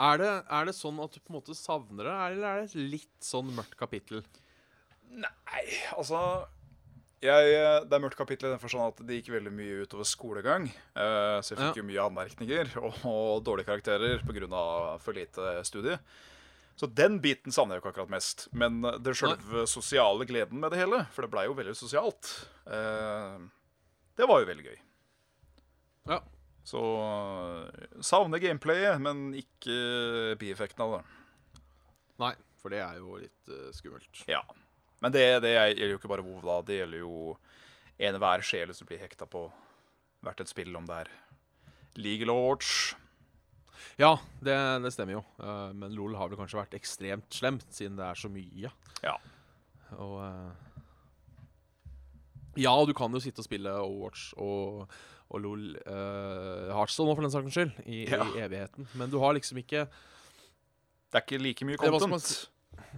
Er, det, er det sånn at du på en måte savner det, eller er det et litt sånn mørkt kapittel? Nei, altså jeg, Det er mørkt kapittel i den forstand at det gikk veldig mye utover skolegang. Uh, så jeg fikk Ja. jo mye anmerkninger og, og dårlige karakterer pga. for lite studie. Så den biten savner jeg jo ikke akkurat mest. Men det sjølve sosiale gleden med det hele, for det blei jo veldig sosialt, uh, det var jo veldig gøy. Ja. Så eh, savner gameplayet, men ikke bieffekten av det. Nei, for det er jo litt uh, skummelt. Ja. Men det, det gjelder jo ikke bare WoW, da. Det gjelder jo enhver sjel som blir hekta på hvert et spill, om det er League Watch. Ja, det, det stemmer jo. Uh, men LOL har vel kanskje vært ekstremt slemt, siden det er så mye. Ja. Og eh, Ja, du kan jo sitte og spille Overwatch og, og LOL uh, Heartstone nå, for den saks skyld, i, Ja. i evigheten. Men du har liksom ikke Det Det er ikke like mye Det content.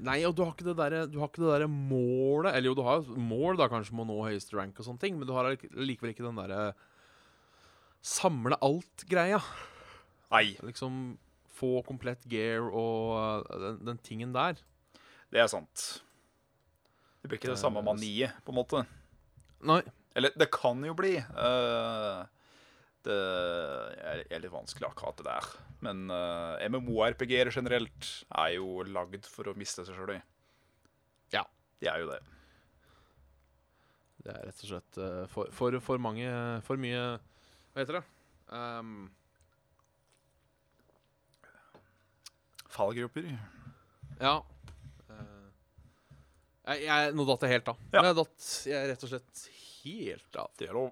Nei, og du har ikke det derre Du har ikke det derre målet Eller jo, du har mål, da, kanskje, med å nå høyeste rank og sånne ting, men du har likevel ikke den derre samle alt-greia. Nei, Liksom få komplett gear og uh, den, den tingen der. det er sant. Det blir ikke det samme Eh, maniet, på en måte. Nei. Eller det kan jo bli. Uh, det er litt vanskelig akkurat det der. Men uh, MMO-RPG-er generelt er jo lagd for å miste seg sjøl i. Ja. De er jo det. Det er rett og slett uh, for, for, for mange For mye Hva heter det? Um, Fallgrupper. ja. Jeg, jeg, nå datt jeg helt av. Ja. Jeg datt jeg rett og slett helt av. Det er lov.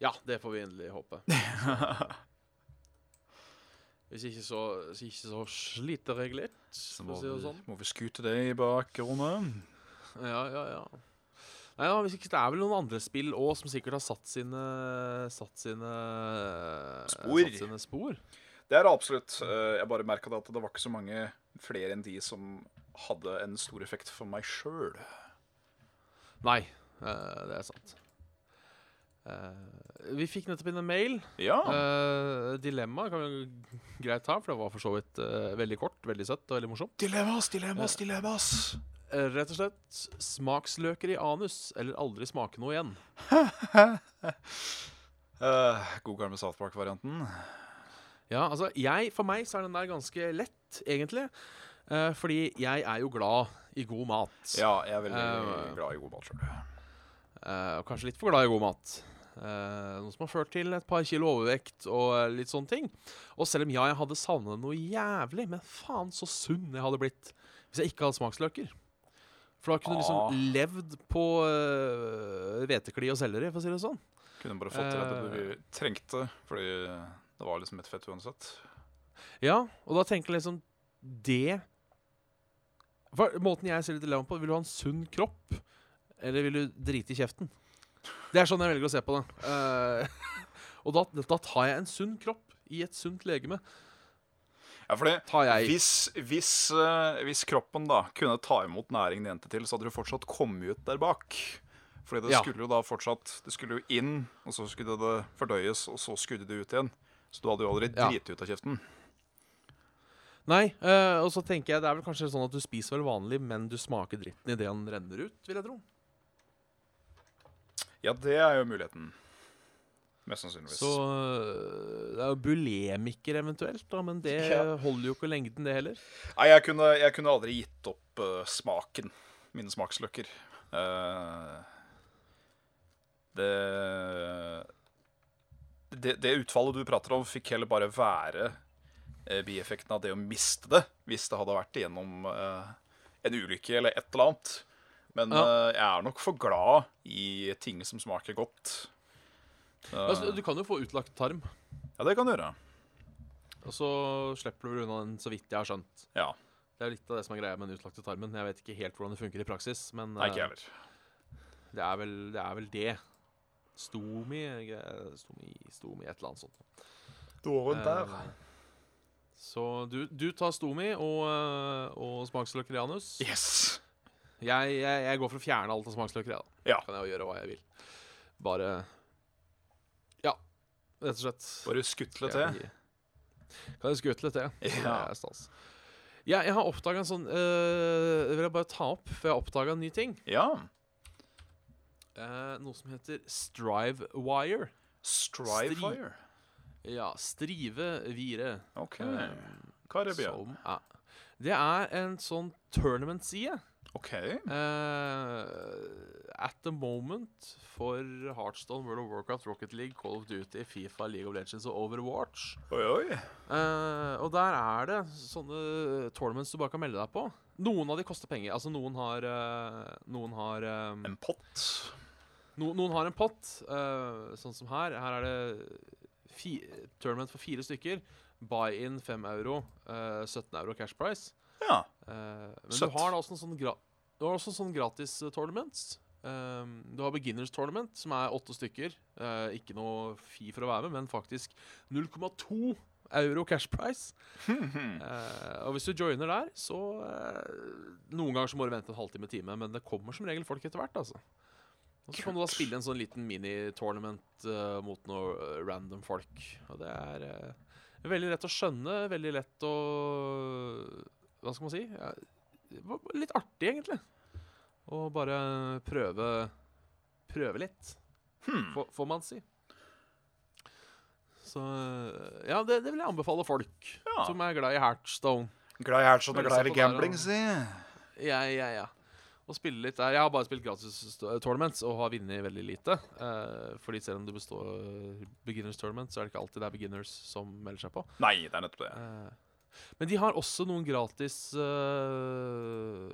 Ja, det får vi endelig håpe. Hvis ikke så, hvis ikke så sliter jeg litt, Så må, si sånn. må vi skute det i bakgrunnen. Ja, ja, ja. Nei, ja, hvis ikke, Det er vel noen andre spill òg som sikkert har satt sine Satt sine Spor. Satt sine spor. Det er det absolutt. Eh, Jeg bare merka at det var ikke så mange flere enn de som hadde en stor effekt for meg sjøl. Nei, eh, det er sant. Eh, vi fikk nettopp inn en mail. Ja. Uh, dilemma kan vi greit ta, for det var for så vidt eh, veldig kort, veldig søtt og veldig morsomt. Dilemmas, dilemmas, dilemmas. Rett og slett smaksløker i anus, eller aldri smake noe igjen. God gamle South Park-varianten. Ja, altså, jeg, For meg så er den der ganske lett, egentlig. Eh, fordi jeg er jo glad i god mat. Ja, jeg er veldig uh, glad i god mat sjøl. Uh, og kanskje litt for glad i god mat. Uh, noe som har ført til et par kilo overvekt og eh, litt sånne ting. Og selv om ja, jeg hadde savnet noe jævlig, men faen så sunn jeg hadde blitt hvis jeg ikke hadde smaksløker. For da kunne du Ah. liksom levd på uh, og selleri, for å si det sånn. Kunne bare fått til det Eh. du trengte, fordi det var liksom et fett uansett. Ja, og da tenker jeg liksom Det Hva, Måten jeg ser litt dilemma på Vil du ha en sunn kropp, eller vil du drite i kjeften? Det er sånn jeg velger å se på det. Eh, og da, da tar jeg en sunn kropp i et sunt legeme. Ja, fordi hvis, hvis, eh, hvis kroppen da kunne ta imot næring jente til, så hadde du fortsatt kommet ut der bak. Fordi det Ja. skulle jo da fortsatt Det skulle jo inn, og så skulle det fordøyes, og så skulle det ut igjen. Så du hadde jo aldri Ja. driti ut av kjeften. Nei, øh, og så tenker jeg det er vel kanskje sånn at du spiser vel vanlig, men du smaker dritten idet den renner ut, vil jeg tro. Ja, det er jo muligheten. Mest sannsynligvis. Så eh, det er jo bulemiker eventuelt, da, men det Ja. holder jo ikke lengden, det heller. Nei, jeg kunne, jeg kunne aldri gitt opp uh, smaken. Mine smaksløker. Uh, det, det Det utfallet du prater om, fikk heller bare være bieffekten av det å miste det, hvis det hadde vært gjennom eh, en ulykke eller et eller annet. Men Ja. eh, jeg er nok for glad i ting som smaker godt. Eh, Altså, du kan jo få utlagt tarm, ja, det kan du gjøre. og så slipper du unna den, så vidt jeg har skjønt. Ja. Det er litt av det som er greia med den utlagte tarmen. Jeg vet ikke helt hvordan det funker i praksis, men Nei, ikke eh, heller. det, er vel, det er vel det. Stomi, eh, stomi, stomi, et eller annet sånt. Dåren Eh, Så du, du tar stomi og, eh, og smaksløker i anus. Yes. Jeg, jeg, jeg går for å fjerne alt av smaksløker, da. Ja. Kan jeg jo gjøre hva jeg vil. Bare Ja, rett og slett. Bare skutle til. kan jeg skutle til? Det Ja. er stas. Ja, jeg har oppdaga en sånn øh, Det vil jeg bare ta opp, for jeg har oppdaga en ny ting. Ja. Eh, noe som heter Strivewire. Strivefire. Ja, Strive Vire. OK. Eh, Hva er det, Bjørn? som er, det er en sånn tournament-side. OK. Uh, at the moment for Heartstone, World of Warcraft, Rocket League, Call of Duty, Fifa, League of Legends og Overwatch. Oi, oi. Uh, og der er det sånne tournaments du bare kan melde deg på. Noen av de koster penger. Altså Noen har uh, Noen har um, En pott. no, Noen har en pott, sånn som her. Her er det fi, tournament for fire stykker. Buy-in 5 euro. uh, 17 euro cash price. Ja. Uh, men Søtt. du har da også en sånn, gra også sånne gratis eh, tournaments. Um, du har beginners tournament, som er åtte stykker. Uh, ikke noe fi for å være med, men faktisk 0,2 Euro cash price. uh, og hvis du joiner der, så uh, Noen ganger så må du vente en halvtime, time, men det kommer som regel folk etter hvert, altså. Og så kan du da spille en sånn liten mini-tournament eh, mot noe eh, random folk. Og det er uh, veldig lett å skjønne, veldig lett å Hva skal man si? Ja, litt artig, egentlig. Å bare prøve Prøve litt, Hmm. får, får man si. Så Ja, det, det vil jeg anbefale folk Ja. som er glad i Heartstone. Glad i Heartstone og glad i gambling, si. Ja, ja, ja. Og spille litt der. Jeg har bare spilt gratis tournaments og har vunnet veldig lite. Uh, fordi selv om det består beginners tournament, så er det ikke alltid det er beginners som melder seg på. Nei, det er nettopp det. Uh, men de har også noen gratis uh,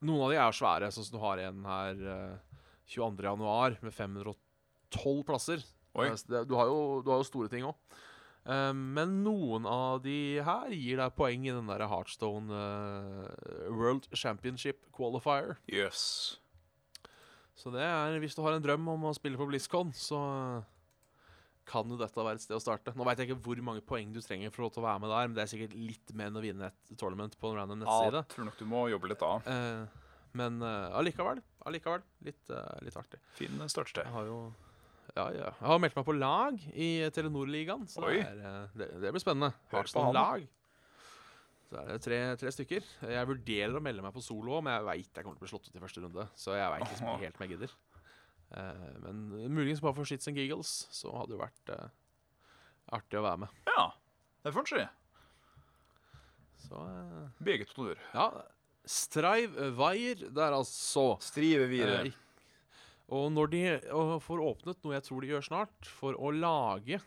Noen av de er svære, sånn som du har en her uh, 22. januar med 512 plasser. Du, har jo, du har jo store ting òg. Men noen av de her gir deg poeng i den der Heartstone uh, World Championship Qualifier. Yes. Så det er, hvis du har en drøm om å spille på BlizzCon, så kan jo dette være et sted å starte. Nå veit jeg ikke hvor mange poeng du trenger for å være med der, men det er sikkert litt mer enn å vinne et tournament på en random nettside. Ja, tror nok du må jobbe litt da. Uh, men eh, allikevel, allikevel litt, eh, litt artig. Fin startsted. Jeg har jo ja, ja. Jeg har meldt meg på lag i Telenor-ligaen, så det, er, eh, det, det blir spennende. Arsenal-lag. Så er det tre, tre stykker. Jeg vurderer å melde meg på solo, men jeg veit jeg kommer til å bli slått ut i første runde. Så jeg veit liksom ikke helt om jeg gidder. Uh, men muligens bare for shits and giggles, så hadde det vært uh, artig å være med. Ja, det får en si. Så Meget honnør. ja. Strive Wire der, altså. Strive Eh, videre. Og når de og får åpnet noe jeg tror de gjør snart, for å lage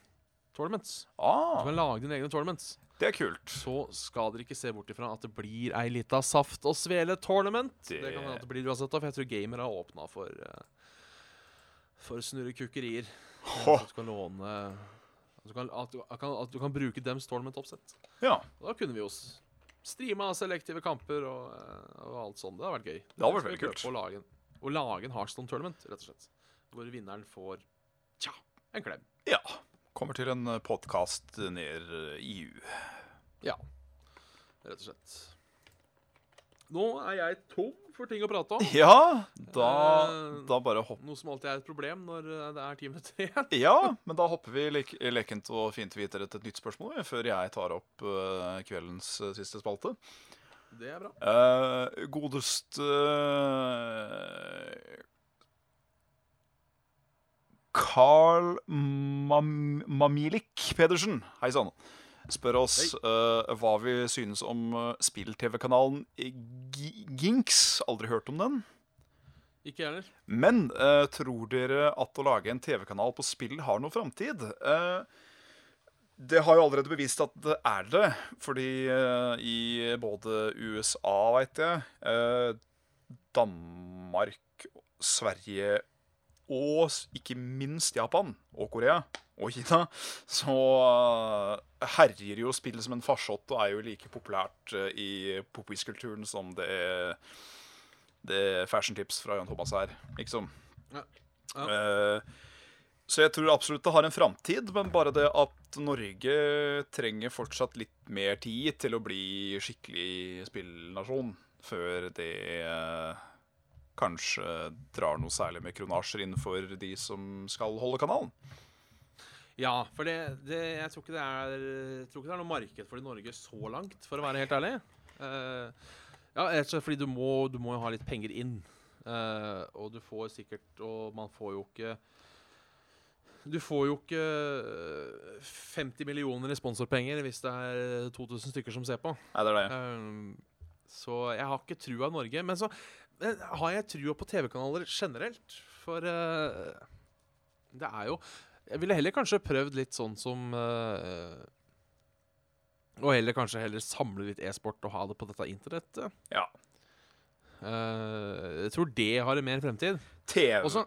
tournaments Du Ah, kan lage dine egne tournaments. det er kult. Så skal dere ikke se bort ifra at det blir ei lita saft og svele tournament. Det, Det- kan hende at det blir uansett, for jeg tror gamer har åpna for uh, For snurrekukkerier. Hå. At du kan låne at du kan, at, du, at, du kan bruke dems tournament-oppsett. Ja, Og Da kunne vi jo streama selektive kamper og, eh, og alt sånt. Det hadde vært gøy. Det hadde vært veldig kult. Å lage, en- hardstone Heartstone tournament, rett og slett. Hvor vinneren får tja, en klem. ja. Kommer til en podkast ned eh, i U. Ja, rett og slett. Nå er jeg tom for ting å prate om. Ja, da, Eh, da bare hopp... Noe som alltid er et problem når eh, det er ti minutter igjen. Ja, men da hopper vi le lekent og fint videre til et nytt spørsmål før jeg tar opp eh, kveldens eh, siste spalte. Det er bra. Uh, godest uh, Carl Mam Mamilik Pedersen, hei sann, spør oss uh, hva vi synes om eh, spill-TV-kanalen Ginks. Aldri hørt om den. Ikke heller. Men eh, tror dere at å lage en TV-kanal på spill har noe framtid? Eh, det har jo allerede bevist at det er det. Fordi eh, i både USA, veit jeg, eh, Danmark, Sverige og ikke minst Japan og Korea og Kina, så eh, herjer jo spillet som en farsott og er jo like populært i popquiz-kulturen som det det er fashion tips fra Jan Thomas her, liksom. Ja. Ja. Så jeg tror absolutt det har en framtid, men bare det at Norge trenger fortsatt litt mer tid til å bli skikkelig spillnasjon før det eh, kanskje drar noe særlig med kronasjer innenfor de som skal holde kanalen. Ja, for det, det Jeg tror ikke det er jeg tror ikke det er noe marked for det i Norge så langt, for å være helt ærlig. Uh, ja, rett og slett fordi du må, du må jo ha litt penger inn. Uh, og du får sikkert Og man får jo ikke Du får jo ikke eh, 50 millioner i sponsorpenger hvis det er 2000 stykker som ser på. Nei, det er det. Um, så jeg har ikke trua Norge. Men så eh, har jeg trua på TV-kanaler generelt. For uh, det er jo Jeg ville heller kanskje prøvd litt sånn som uh, Og heller kanskje heller samle litt e-sport og ha det på dette internettet. Ja. Eh, jeg tror det har en mer fremtid. TV Og så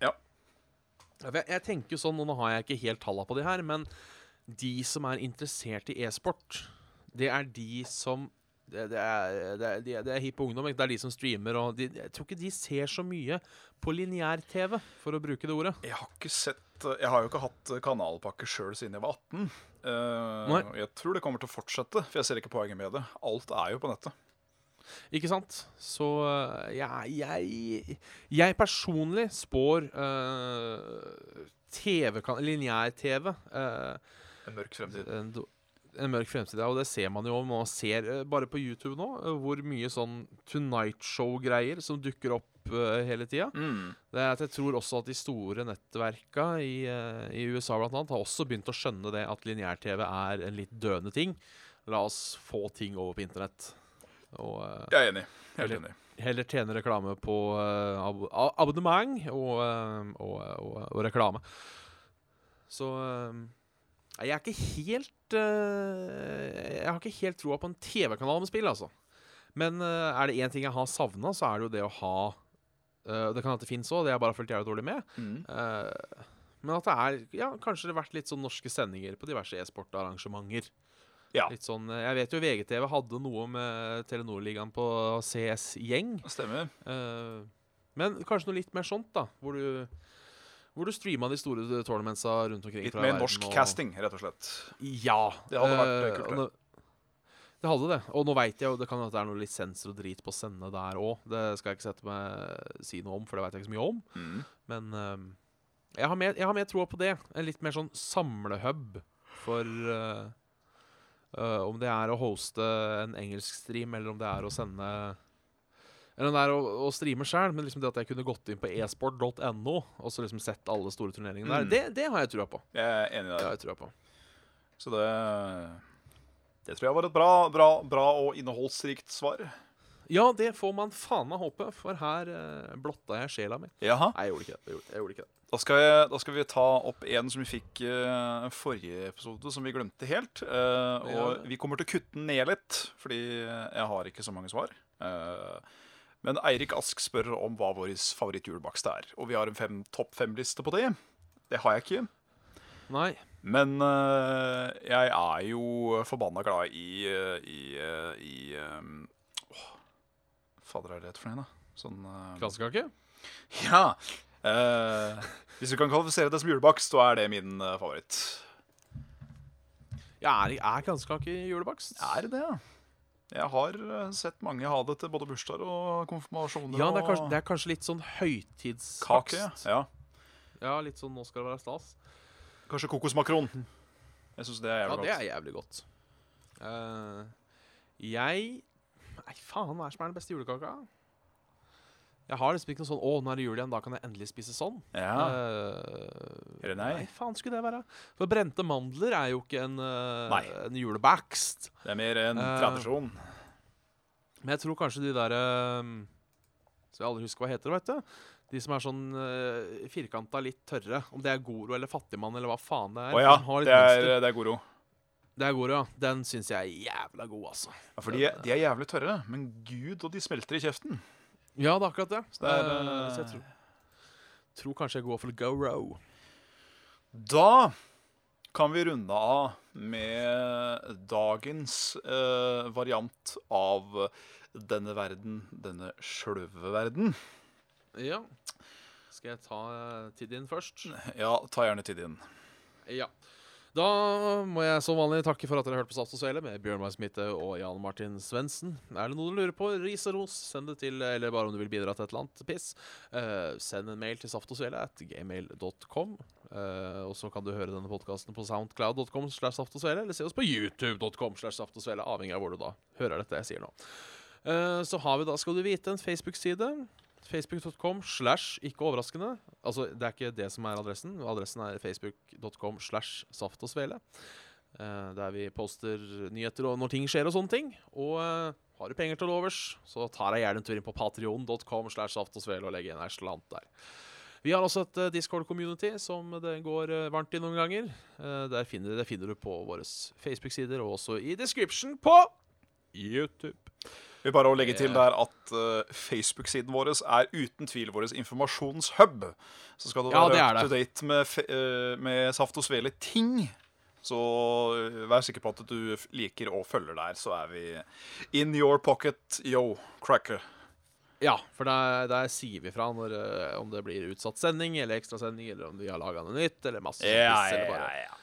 Ja. Ja, for Jeg, jeg tenker jo sånn, og Nå har jeg ikke helt talla på de her, men de som er interessert i e-sport, det er de som det, det, er, det, er, de- det er hipp ungdom. ikke? Det er de som streamer. Og de, jeg tror ikke de ser så mye på lineær-TV, for å bruke det ordet. Jeg har ikke sett Jeg har jo ikke hatt kanalpakke sjøl siden jeg var 18. Uh, og jeg tror det kommer til å fortsette, for jeg ser ikke poenget med det. Alt er jo på nettet. Ikke sant? Så ja, jeg, jeg, personlig spår uh, TV-kan- lineær-TV uh, En mørk fremtid. en, en mørk fremtid. Ja, og det ser man jo. Man ser uh, bare på YouTube nå hvor mye sånn Tonight Show-greier som dukker opp hele tida. Mm. Det er at Jeg tror også at de store nettverka i, i USA blant annet, har også begynt å skjønne det at lineær-TV er en litt døende ting. La oss få ting over på internett. Og øh, Jeg er enig. Helt enig. heller tjene reklame på øh, ab abonnement og, øh, og, og, og reklame. Så jeg er ikke helt Jeg har ikke helt troa på en TV-kanal med spill, altså. Men er det én ting jeg har savna, så er det jo det å ha Det kan hende det fins òg, det har jeg bare fulgt jævlig dårlig med. Mm. Eh, men at det er ja, kanskje det har vært litt sånn norske sendinger på diverse e-sportarrangementer. Ja. Litt sånn, eh, Jeg vet jo VGTV hadde noe med Telenor-ligaen på CS Gjeng. Stemmer. Uh, men kanskje noe litt mer sånt, da. Hvor du, hvor du streama de store tournamentsa rundt omkring. Litt mer norsk og- casting, rett og slett. Ja. Det hadde vært, eh, kult, og Det hadde det. Og nå veit jeg jo det kan at det er noen lisenser og drit på å sende der òg. Det skal jeg ikke sette meg si noe om, for det veit jeg ikke så mye om. Mm. Men eh, jeg, har mer, jeg har mer troa på det. En litt mer sånn samlehub for eh, eh, Om det er å hoste en engelsk stream, eller om det er å sende Eller om det er å, å streame sjøl, men liksom det at jeg kunne gått inn på esport.no og så liksom sett alle store turneringene der, Mm. det, det har jeg trua på. Jeg er enig Det der. har jeg på. Så det Det tror jeg var et bra, bra, bra og innholdsrikt svar. Ja, det får man faen meg håpe, for her eh, blotta jeg sjela mi. Jaha. Nei, jeg gjorde ikke det. Jeg gjorde, jeg gjorde ikke det. Da skal, jeg, da skal vi ta opp en som vi fikk eh, forrige episode, som vi glemte helt. Eh, og vi kommer til å kutte den ned litt, fordi jeg har ikke så mange svar. Eh, men Eirik Ask spør om hva vår favorittjulebakst er. Og vi har en fem, topp fem-liste på det. Det har jeg ikke. Nei. Men eh, jeg er jo forbanna glad i eh, I, eh, i åh, Fader, er det for noe, da? Sånn uh, Kransekake? Ja. Uh, hvis du kan kvalifisere det som julebakst, så er det min uh, favoritt. Ja, er, er kransekake julebakst? Er det ja. Jeg har eh, sett mange ha det til både bursdager og konfirmasjoner. Ja, det er, kanskje, det er kanskje litt sånn høytidsbakst. Ja. Ja, litt sånn 'nå skal det være stas'. Kanskje kokosmakron. Jeg syns det er Ja, det er jævlig godt. Uh, jeg Nei, faen, hva er det som er den beste julekaka? Jeg har liksom ikke noe sånn 'Å, nå er det jul igjen, da kan jeg endelig spise sånn'. Ja. Uh, Eller nei. faen skulle det være? For brente mandler er jo ikke en, uh, en julebakst. Det er mer en uh, tradisjon. Men jeg tror kanskje de derre Som jeg aldri husker hva heter, vet du. De som er sånn uh, firkanta, litt tørre. Om det er Goro eller Fattigmann eller hva faen det er. Å ja, De har litt det er, det er Goro. Det er Goro, ja. Den syns jeg er jævla god, altså. Ja, for de, de er jævlig tørre, men gud, og de smelter i kjeften. Ja, det er akkurat det. det er, Eh, eh, så jeg tror, tror kanskje jeg går for Goro. Da kan vi runde av med dagens eh, variant av denne verden, denne sløve verden. Ja. Skal jeg ta uh, tid inn først? Ja, ta gjerne tid inn. Ja. Da må jeg som vanlig takke for at dere hørte på Saft og Svele med Bjørn Smitte og Jan Martin Svendsen. Er det noe du lurer på, ris og ros, send det til Eller bare om du vil bidra til et eller annet piss. uh, send en mail til saftogsvele at gmail.com. Uh, og så kan du høre denne podkasten på soundcloud.com slash saftogsvele, eller se oss på youtube.com slash saftogsvele, avhengig av hvor du da hører dette jeg sier nå. Uh, så har vi da, skal du vite, en Facebook-side. Facebook.com slash ikke overraskende. Altså, det er ikke det som er adressen. Adressen er facebook.com slash saft og svele. Uh, der vi poster nyheter og når ting skjer og sånne ting. Og uh, har du penger til overs, så tar jeg gjerne en tur inn på patrion.com slash saft og svele og legger en slant der. Vi har også et uh, Discord-community som det går varmt i noen ganger. Der finner, det finner du på våre Facebook-sider og også i description på YouTube. Vi vil bare legge til der at uh, Facebook-siden vår er uten tvil vår informasjonshub. Så skal du Ja, være up to date med, eh, med Saft og Svele-ting, Så øh, vær sikker på at du liker og følger der, så er vi in your pocket, yo, cracker. Ja, for der, der sier vi fra når, eh, om det blir utsatt sending eller ekstrasending, eller om vi har laga noe nytt, eller masse Ja, ja, bare ja.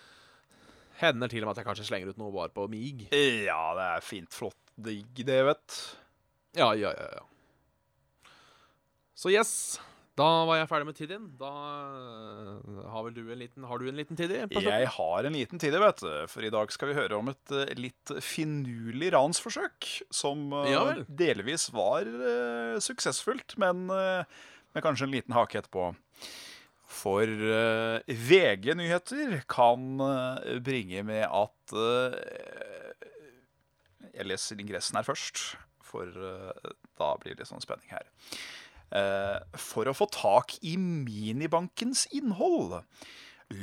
Hender til og med at jeg kanskje slenger ut noe bare på mig. Ja, det er fint, flott, digg det, vet Ja, ja, ja, ja. Så yes, da var jeg ferdig med Tiddyen. Da eh, har vel du en liten Har du en liten Tiddy? Jeg har en liten tid, vet du. For i dag skal vi høre om et eh, litt finurlig ransforsøk. Som eh, Ja delvis var uh, suksessfullt, men uh, med kanskje en liten hake etterpå. For eh, VG Nyheter kan eh, bringe med at eh, Jeg leser ingressen her først, for da blir det sånn spenning her. For å få tak i minibankens innhold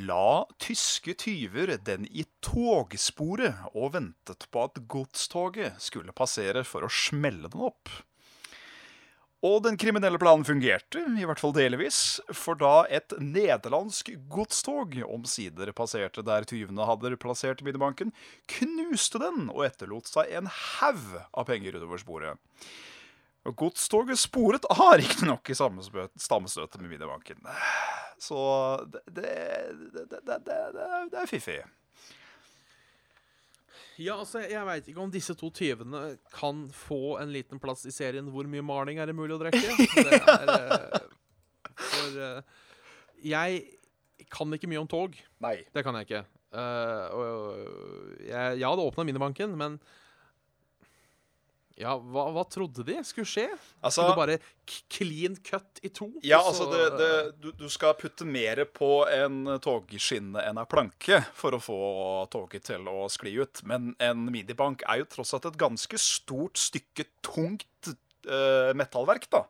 la tyske tyver den i togsporet og ventet på at godstoget skulle passere for å smelle den opp. Og den kriminelle planen fungerte, i hvert fall delvis, for da et nederlandsk godstog omsider passerte der tyvene hadde plassert minibanken, knuste den og etterlot seg en haug av penger utover sporet. Og Godstoget sporet av riktignok i stammestøtet med minibanken. Så det, det, det, det er fiffig. Ja, altså, jeg veit ikke om disse to tyvene kan få en liten plass i serien 'Hvor mye maling er det mulig å drikke?' Det er, eh, for eh, jeg kan ikke mye om tog. Nei. Det kan jeg ikke. Eh, jeg, jeg hadde åpna minibanken, men ja, hva, hva trodde de skulle skje? Altså, Skulle bare clean cut i to? ja, så... altså det, det, du, du skal putte mer på en togskinne enn ei planke for å få toget til å skli ut. Men en minibank er jo tross alt et ganske stort stykke tungt uh, metallverk, da.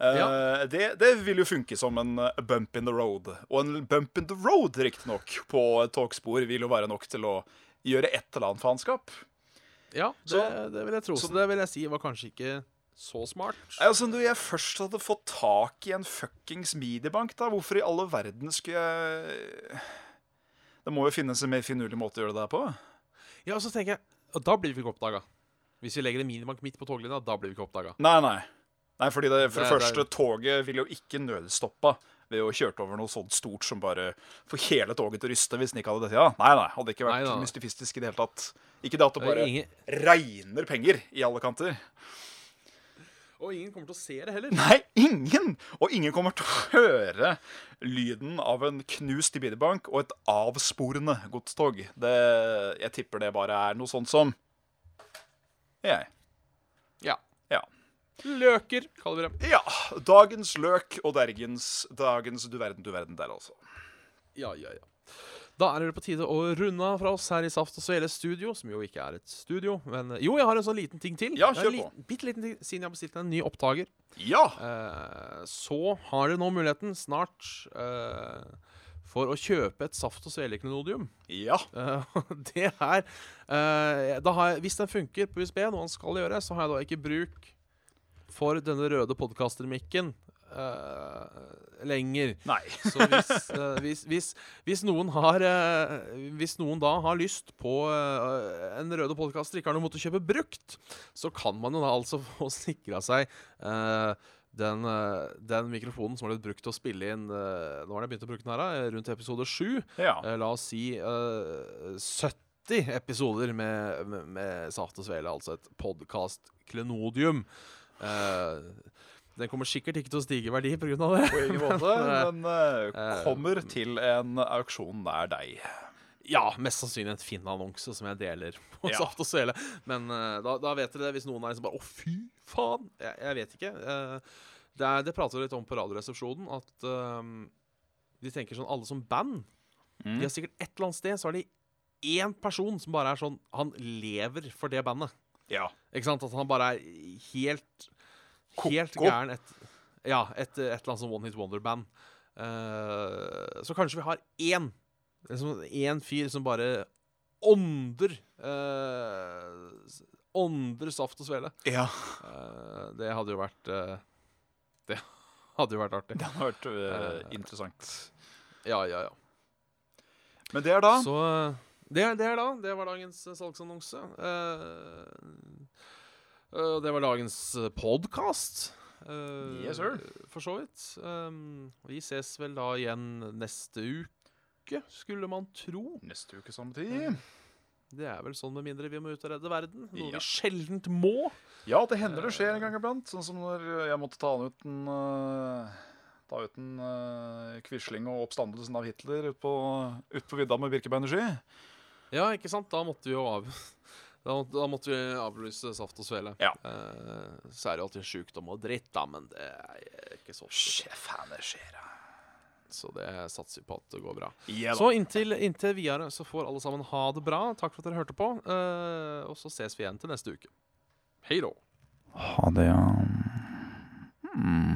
Eh, Ja. det, det vil jo funke som en bump in the road. Og en bump in the road, riktignok, på et togspor vil jo være nok til å gjøre et eller annet faenskap. Ja, det, Så- det vil jeg tro. Så, så- det vil jeg si var kanskje ikke så smart. Altså, Når jeg først hadde fått tak i en fuckings mediebank, da, hvorfor i alle verden skulle jeg Det må jo finnes en mer finurlig måte å gjøre det der på. Ja, og så tenker jeg og Da blir vi ikke oppdaga. Hvis vi legger en minibank midt på toglinja, da blir vi ikke oppdaga. Nei, nei. Nei, fordi det, For Det- det- første, toget vil jo ikke nødstoppa ved å kjørt over noe sånt stort som bare får hele toget til å ryste hvis den ikke hadde dette. Ja, nei, nei, hadde ikke vært Nei, mystifistisk i det hele tatt. Ikke det at det bare Ingen, regner penger i alle kanter. og ingen kommer til å se det heller. Nei, ingen! Og ingen kommer til å høre lyden av en knust minibank og et avsporende godstog. Det, jeg tipper det bare er noe sånt som Jeg. Løker, kaller vi dem. ja. Dagens løk og dergens dagens du verden, du verden der, altså. Ja, ja, ja. Da er det på tide å runde av fra oss her i Saft og Svele studio, som jo ikke er et studio. Men jo, jeg har en sånn liten ting til. Ja, kjør på. Bitte liten ting, siden jeg har bestilt en ny opptaker. Ja! Eh, så har dere nå muligheten snart eh, for å kjøpe et Saft og Svele-klenodium. Ja. Eh, det er eh, da har jeg, Hvis den funker på USB, noe den skal gjøre, så har jeg da ikke bruk for denne røde podkastermikken uh, lenger. Nei. Så hvis, uh, hvis, hvis, hvis noen har uh, Hvis noen da har lyst på eh, en røde podkaster, ikke har noe mot å kjøpe brukt, så kan man jo da altså få sikra seg eh, den, eh, den mikrofonen som har blitt brukt til å spille inn eh, Nå har jeg begynt å bruke den her, rundt episode 7. Ja. Eh, la oss si eh, 70 episoder med, med, med Saft og Svele, altså et podkast-klenodium. Eh, den kommer sikkert ikke til å stige i verdi pga. det. På ingen måte, Men, eh, kommer til en auksjon nær deg. Ja, mest sannsynlig en fin annonse som jeg deler på Ja. Saft og Svele. Men uh, da, da vet dere det, hvis noen er liksom bare Å, fy faen! Jeg, jeg vet ikke. Uh, det, er, det prater vi litt om på Radioresepsjonen, at de tenker sånn Alle som band Mm. De har sikkert et eller annet sted så har de én person som bare er sånn Han lever for det bandet. Ja. Ikke sant? At han bare er helt Helt Ko-ko. gæren et, Ja, et, et eller annet sånn One Hit Wonder-band. Uh, så kanskje vi har én liksom Én fyr som bare ånder uh, Ånder saft og svele. ja. Uh, det hadde jo vært Det hadde jo vært artig. Det hadde vært interessant. Ja, ja, ja. Men det er da Så Det, det er da. Det var dagens eh, salgsannonse. Uh, uh, det var dagens podkast. Yes, sir. For så vidt. Um, vi ses vel da igjen neste uke, skulle man tro. Neste uke samme tid. Det er vel sånn med mindre vi må ut og redde verden. Noe Ja. vi sjeldent må. Ja, det hender det skjer en gang iblant. Sånn som når jeg måtte ta ut en uh, Ta ut en uh, Quisling og oppstandelsen av Hitler ut på, ut på vidda med birkebeinerski. Ja, ikke sant? Da måtte vi jo av... Da, da måtte vi avlyse Saft og Svele. Ja. Eh, så er det jo alltid sjukdom og dritt, da, men det er ikke så ofte. Faen, det skjer, ja. Så det satser vi på at det går bra. Ja. Så inntil, inntil videre så får alle sammen ha det bra. Takk for at dere hørte på. eh, og så ses vi igjen til neste uke. Hei da. Ha det, ja. Mm.